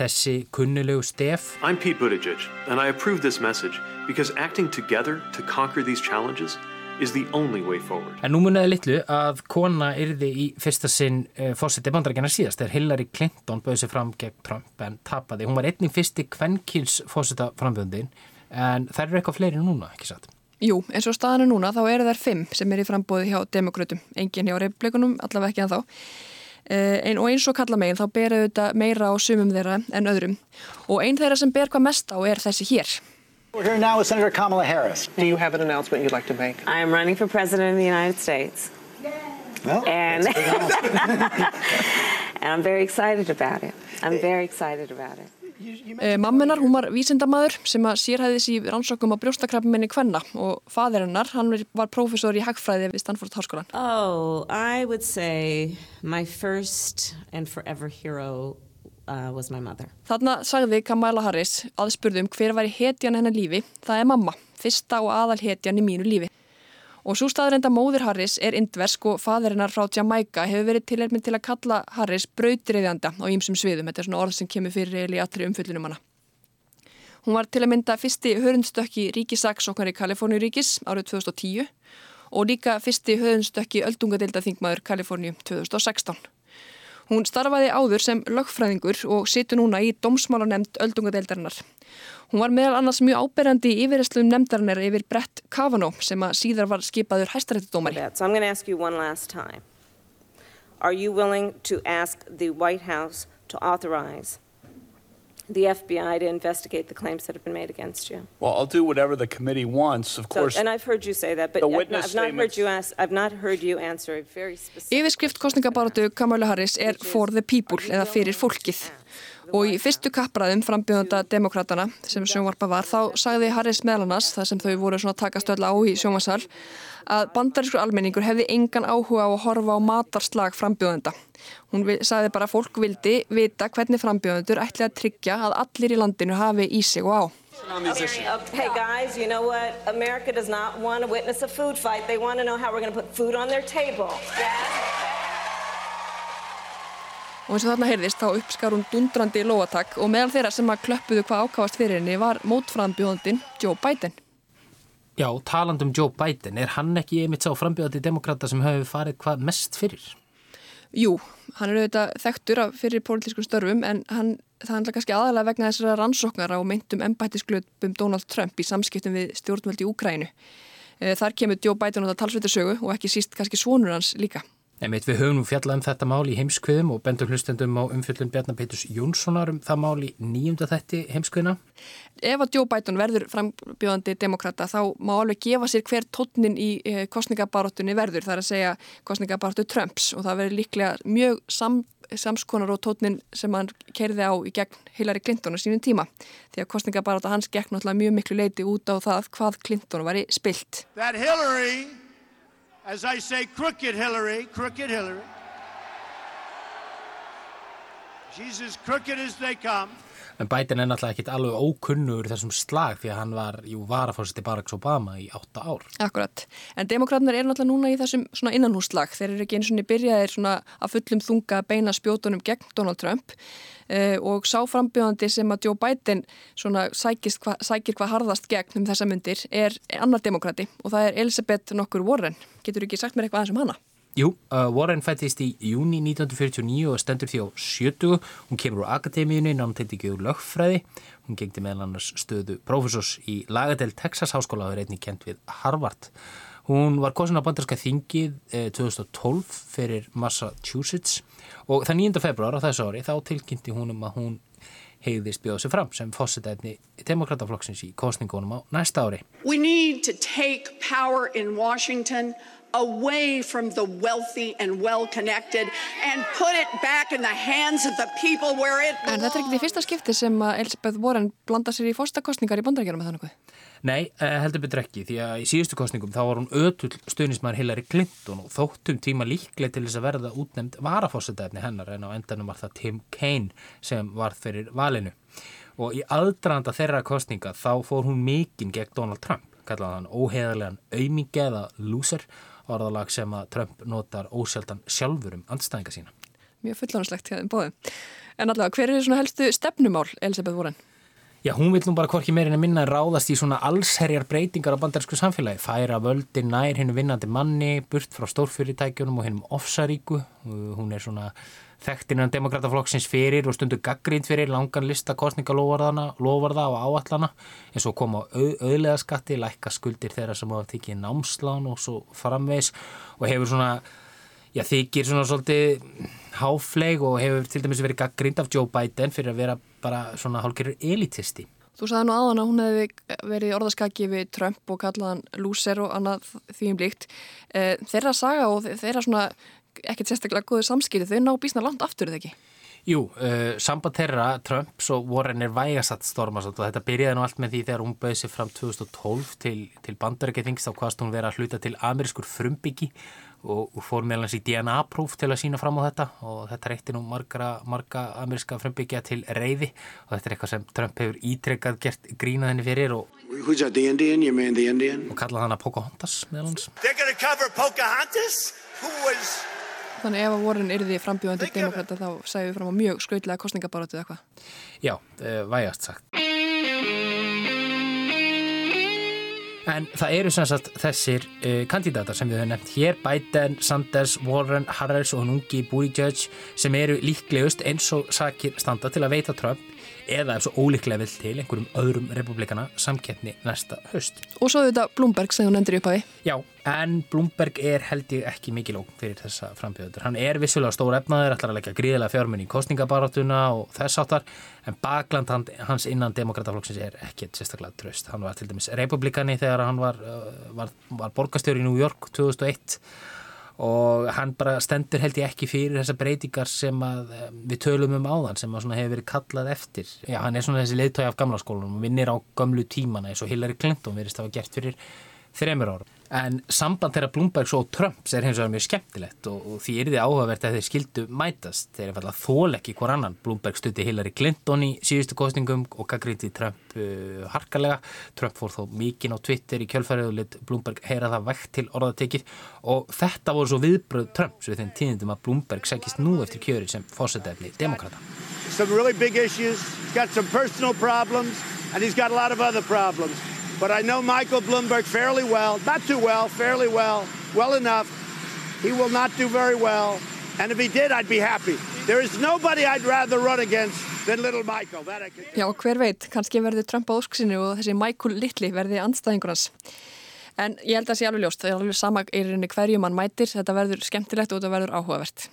þessi kunnilegu stef I'm Pete Buttigieg and I approve this message because acting together to conquer these challenges is the only way forward. En nú munnaði litlu að kona yrði í fyrsta sinn uh, fórseti bandarækjana síðast þegar Hillary Clinton bauði sig fram gegn Trump en tapaði. Hún var einnig fyrsti kvennkils fórseta framvöndin en það eru eitthvað fleiri núna, ekki satt? Jú, eins og staðinu núna þá eru þær fimm sem er í frambóði hjá demokrautum, engin hjá reyfleikunum, allavega ekki að þá. Ein, og eins og kalla megin þá ber auðvitað meira á sumum þeirra en öðrum og einn þeirra sem ber hvað mest á er þessi hér. We're here now with Senator Kamala Harris. Do you have an announcement you'd like to make? I am running for president of the United States. Well, and, and I'm very excited about it. I'm very excited about it. Eh, Mamminar, hún var vísindamadur sem að sérhæðis í rannsókum á brjóstakrafminni Kvenna og faðirinnar, hann var prófessor í hagfræði við Stanford Háskólan. Oh, I would say my first and forever hero uh, was my mother. Þarna sagði Kamala Harris aðspurðum hver var í hetjan hennar lífi, það er mamma, fyrsta og aðal hetjan í mínu lífi. Og svo staðrenda móðir Harris er indversk og faðirinnar frá Jamaica hefur verið tilherminn til að kalla Harris brautriðjanda á ýmsum sviðum. Þetta er svona orð sem kemur fyrir í allri umfyllunum hana. Hún var til að mynda fyrsti hörundstökki ríkisaksóknar í Kaliforníuríkis árið 2010 og líka fyrsti hörundstökki öldungadeildaþingmaður Kaliforníu 2016. Hún starfaði áður sem lögfræðingur og situr núna í domsmálanemnd öldungadeildarinnar. Hún var meðal annars mjög áberandi í yfirreslum nefndarinnar yfir Brett Kavanaugh sem að síðar var skipaður hæstaréttudómari. So I'm going to ask you one last time. Are you willing to ask the White House to authorize the FBI to investigate the claims that have been made against you? Well, I'll do whatever the committee wants, of So, course. and I've heard you say that, but The I've not, witness I've not heard statements- you ask. I've not heard you answer a very specific. Yfirskrift kostningabaratu Kamala Harris er For the People eða fyrir fólkið. Og í fyrstu kappræðum frambjöðanda demokratana sem sjónvarpa var þá sagði Harris meðal annars, það sem þau voru svona takast öll á í sjónvarsal, að bandarískur almenningur hefði engan áhuga á að horfa á matarslag frambjöðanda. Hún sagði bara að fólk vildi vita hvernig frambjöðendur ætli að tryggja að allir í landinu hafi í sig og á. Hey guys, you know what? America does not want to witness a food fight. They want to know how we're going to put food on their table. Og eins og þarna heyrðist þá uppskar hún dundrandi lóatak og meðal þeirra sem að klöppuðu hvað ákavast fyrir henni var mótframbjóðandin Joe Biden. Já, taland um Joe Biden, er hann ekki einmitt sá frambjóðandi demokrata sem hefur farið hvað mest fyrir? Jú, hann er auðvitað þekktur fyrir pólitískum störfum en hann, það handla kannski aðalega vegna þessara rannsóknar á meintum embættisglöpum Donald Trump í samskiptum við stjórnvöldi í Úkrænu. Eh, Þar kemur Joe Biden á það talsveitasögu og ekki síst kannski svonur hans líka. Einmitt, við höfum nú fjallað um þetta mál í heimskviðum og bendum hlustendum á umfjöllun Bjarnar Petrus Jónssonar um það mál í nýjunda þætti heimskviðina. Ef að Joe Biden verður frambjóðandi demokrata þá má alveg gefa sér hver tónnin í eh, kostningabaróttunni verður. Það er að segja kostningabaróttu Trumps og það verður líklega mjög sam, samskonar og tónnin sem hann kerði á í gegn Hillary Clinton á sínum tíma. Því að kostningabarótta hans gegn náttúrulega mjög miklu leiti út á það hvað Clinton var í spilt. As I say, crooked Hillary, crooked Hillary, En Biden er náttúrulega ekkit alveg ókunnur þessum slag því að hann var, jú, varafórseti Barack Obama í átta ár. Akkurat. En demokraternar eru náttúrulega núna í þessum svona innanhúslag. Þeir eru ekki eins og byrjaðir svona að fullum þunga beina spjótunum gegn Donald Trump uh, og sáframbjóðandi sem að Joe Biden svona sækist hva, sækir hvað harðast gegn um þessa myndir er annar demokrati og það er Elizabeth nokkur Warren. Getur ekki sagt mér eitthvað aðeins um hana? Jú, uh, Warren fættist í júni 1949 og stendur því á 70. Hún kemur úr akademíunni, til ekki úr lögfræði. Hún gengdi meðal annars stöðu prófessors í lagadel Texas háskóla og er einnig kent við Harvard. Hún var kosin á bandarska þingið eh, 2012 fyrir Massachusetts og það 9. februar á þessu ári þá tilkynnti hún um að hún heiðist bjóða sig fram sem fósitætni demokrataflokksins í kostningunum á næsta ári. We need to take power in Washington away from the wealthy and well-connected and put it back in the hands of the people where it En þetta er ekki því fyrsta skipti sem að Elizabeth Warren blanda sér í fórstakostningar í bandarækjunum með þannig. Nei, eh, heldur betur ekki, því að í síðustu kostningum þá var hún ötull stuðnismæður Hillary Clinton og þóttum tíma líklega til þess að verða útnefnd varafósitæfni hennar en á endanum var það Tim Kaine sem var fyrir valinu. Og í aldraðanda þeirra kostninga þá fór hún mikinn gegn Donald Trump, kallaði hann óheðarlegan aumingi eða loser, orðalag sem að Trump notar ósjaldan sjálfur um andstæðinga sína. Mjög fullónuslegt þeim bóðum. En allavega, hver er svona helstu stefnumál Elizabeth Warren? Já, hún vil nú bara hvorki meirinn að minna ráðast í svona allsherjar breytingar á bandarísku samfélagi. Færa völdi nær hennu vinnandi manni, burt frá stórfyrirtækjunum og hennum ofsaríku. Hún er svona þekktinnan demokrataflokksins fyrir og stundu gaggrínt fyrir langan lista kostningalóvarða og áallana eins og koma auðlega skatti, lækka skuldir þeirra sem hafa tekið námslán og svo framvegs og hefur svona, já þykir svona svolítið háfleig og hefur til dæmis verið gaggrínt af Joe Biden fyrir að vera bara svona hálfgerður elitisti. Þú sagði nú áðan að hún hefði verið orðaskaki við Trump og kallaðan lúser og annað því um líkt. Þeirra saga og þeirra svona ekkert sérstaklega góðu samskipti, þau ná bísna langt aftur, eða ekki? Jú, uh, samband þeirra, Trumps og Warren er vægasatt stormasat og þetta byrjaði nú allt með því þegar hún bauði sér fram 2012 til, til bandarækjathings þá hvaðst hún vera að hluta til amerískur frumbyggi og, og fór meðal hans í DNA-próf til að sína fram á þetta og þetta reyti nú marga, marga ameríska frumbyggja til reyði og þetta er eitthvað sem Trump hefur ítrekkað gert grínaðinni fyrir og, og kallað hana Pocahontas meðal hans. They're to cover Pocahontas? Who was... Þannig ef að Warren yrði frambjóðandi demokrata þá sæðum við fram á mjög skautlega kostningabarótið eða hvað. Já, uh, vægast sagt. En það eru sem sagt þessir uh, kandidatar sem við höfum nefnt hér, Biden, Sanders, Warren, Harris og hunungi Buttigieg sem eru líklegust eins og sakir standa til að veita Trump eða ef svo ólíklega vill til einhverjum öðrum republikana samkettni næsta höst. Og svo þetta Bloomberg sem þú nefndir í upphafi. Já, en Bloomberg er held ég ekki mikið lók fyrir þessa frambjöður. Hann er vissulega stór efnaður, ætlar að leggja gríðilega fjármunni í kostningabaratuna og þess áttar, en bakland hans innan demokrataflokksins er ekkert sérstaklega tröst. Hann var til dæmis republikani þegar hann var, uh, var, var borgastjóri í New York 2001 og hann bara stendur held ég ekki fyrir þessar breytingar sem að við tölum um áðan sem að hefur verið kallað eftir. Já, hann er svona þessi leiðtói af gamla skólanum og vinnir á gamlu tímana eins og Hillary Clinton verist að hafa gert fyrir þremur árum. En samband þeirra Bloombergs og Trumps er hins vegar mjög skemmtilegt og, og því er þið áhugavert að þeir skildu mætast. Þeir er fallað þól ekki hver annan. Bloomberg stutti Hillary Clinton í síðustu kostningum og gaggriti Trump uh, harkalega. Trump fór þó mikinn á Twitter í kjölfærið og lit Bloomberg heyra það vekt til orðatekið og þetta voru svo viðbröð Trumps við þeim tíðindum að Bloomberg segist nú eftir kjöri sem fórsetefni demokrata. Some really big issues. He's got some personal problems, and he's got a lot of other problems. But I know Michael Bloomberg fairly well, not too well, fairly well, well enough. He will not do very well. And if he did, I'd be happy. There is nobody I'd rather run against than little Michael. Can... Já, hver veit, kannski verður Trump á ósksinu og þessi Michael Little verði andstæðingur hans. En ég held að það sé alveg ljóst, það er alveg sama eirinni hverju mann mætir, þetta verður skemmtilegt og þetta verður áhugavert.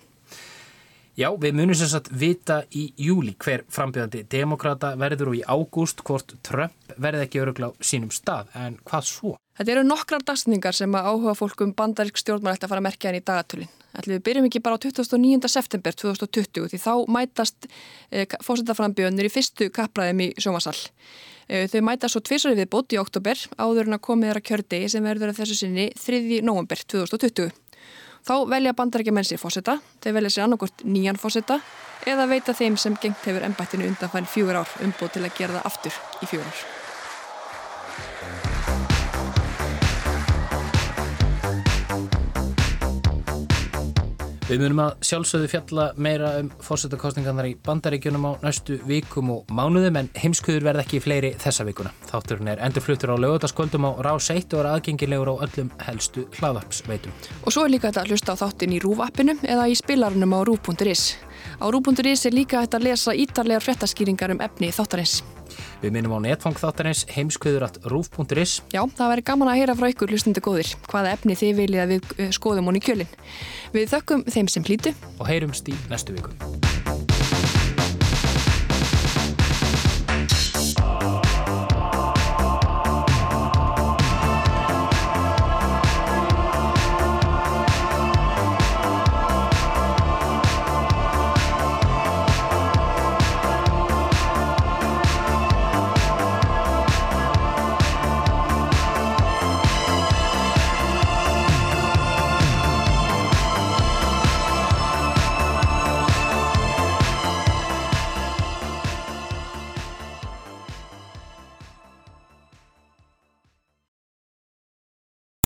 Já, við munum sem sagt vita í júli hver frambjöðandi demokrata verður og í ágúst hvort Trump verði ekki örugla á sínum stað, en hvað svo? Þetta eru nokkrar dagsningar sem að áhuga fólkum bandarík stjórnmar ætti að fara að merkja henni í dagatölinn. Ætli við byrjum ekki bara á 29. september 2020 því þá mætast e, fósitaframbjöðunir í fyrstu kappræðum í sjómasall. E, þau mætast svo tvísari við bótt í oktober áður en að komið þeirra kjördegi sem verður að þessu sinni 3. november 2020. Þá velja bandarækja menn sér fósita, þeir velja sér annarkort nýjan fósita eða veita þeim sem gengt hefur ennbættinu undan fann fjögur ár umbúð til að gera það aftur í fjögur ár. Við munum að sjálfsögðu fjalla meira um fórsetakostningarnar í bandaríkjunum á næstu vikum og mánuðum en heimskuður verð ekki fleiri þessa vikuna. Þátturinn er endurfluttur á lögutaskvöldum á Rás 1 og er aðgengilegur á öllum helstu hlaðvarpsveitum. Og svo er líka þetta að hlusta á þáttin í Rúvappinu eða í spilarunum á Rú.is. Á Rú.is er líka þetta að lesa ítarlegar frettaskýringar um efni þáttarins. Við minnum á netfang þáttarins heimskviður.rúf.is Já, það væri gaman að heyra frá ykkur hlustundu góðir hvaða efni þið viljið að við skoðum honni kjölinn. Við þökkum þeim sem hlýtu og heyrumst í næstu viku.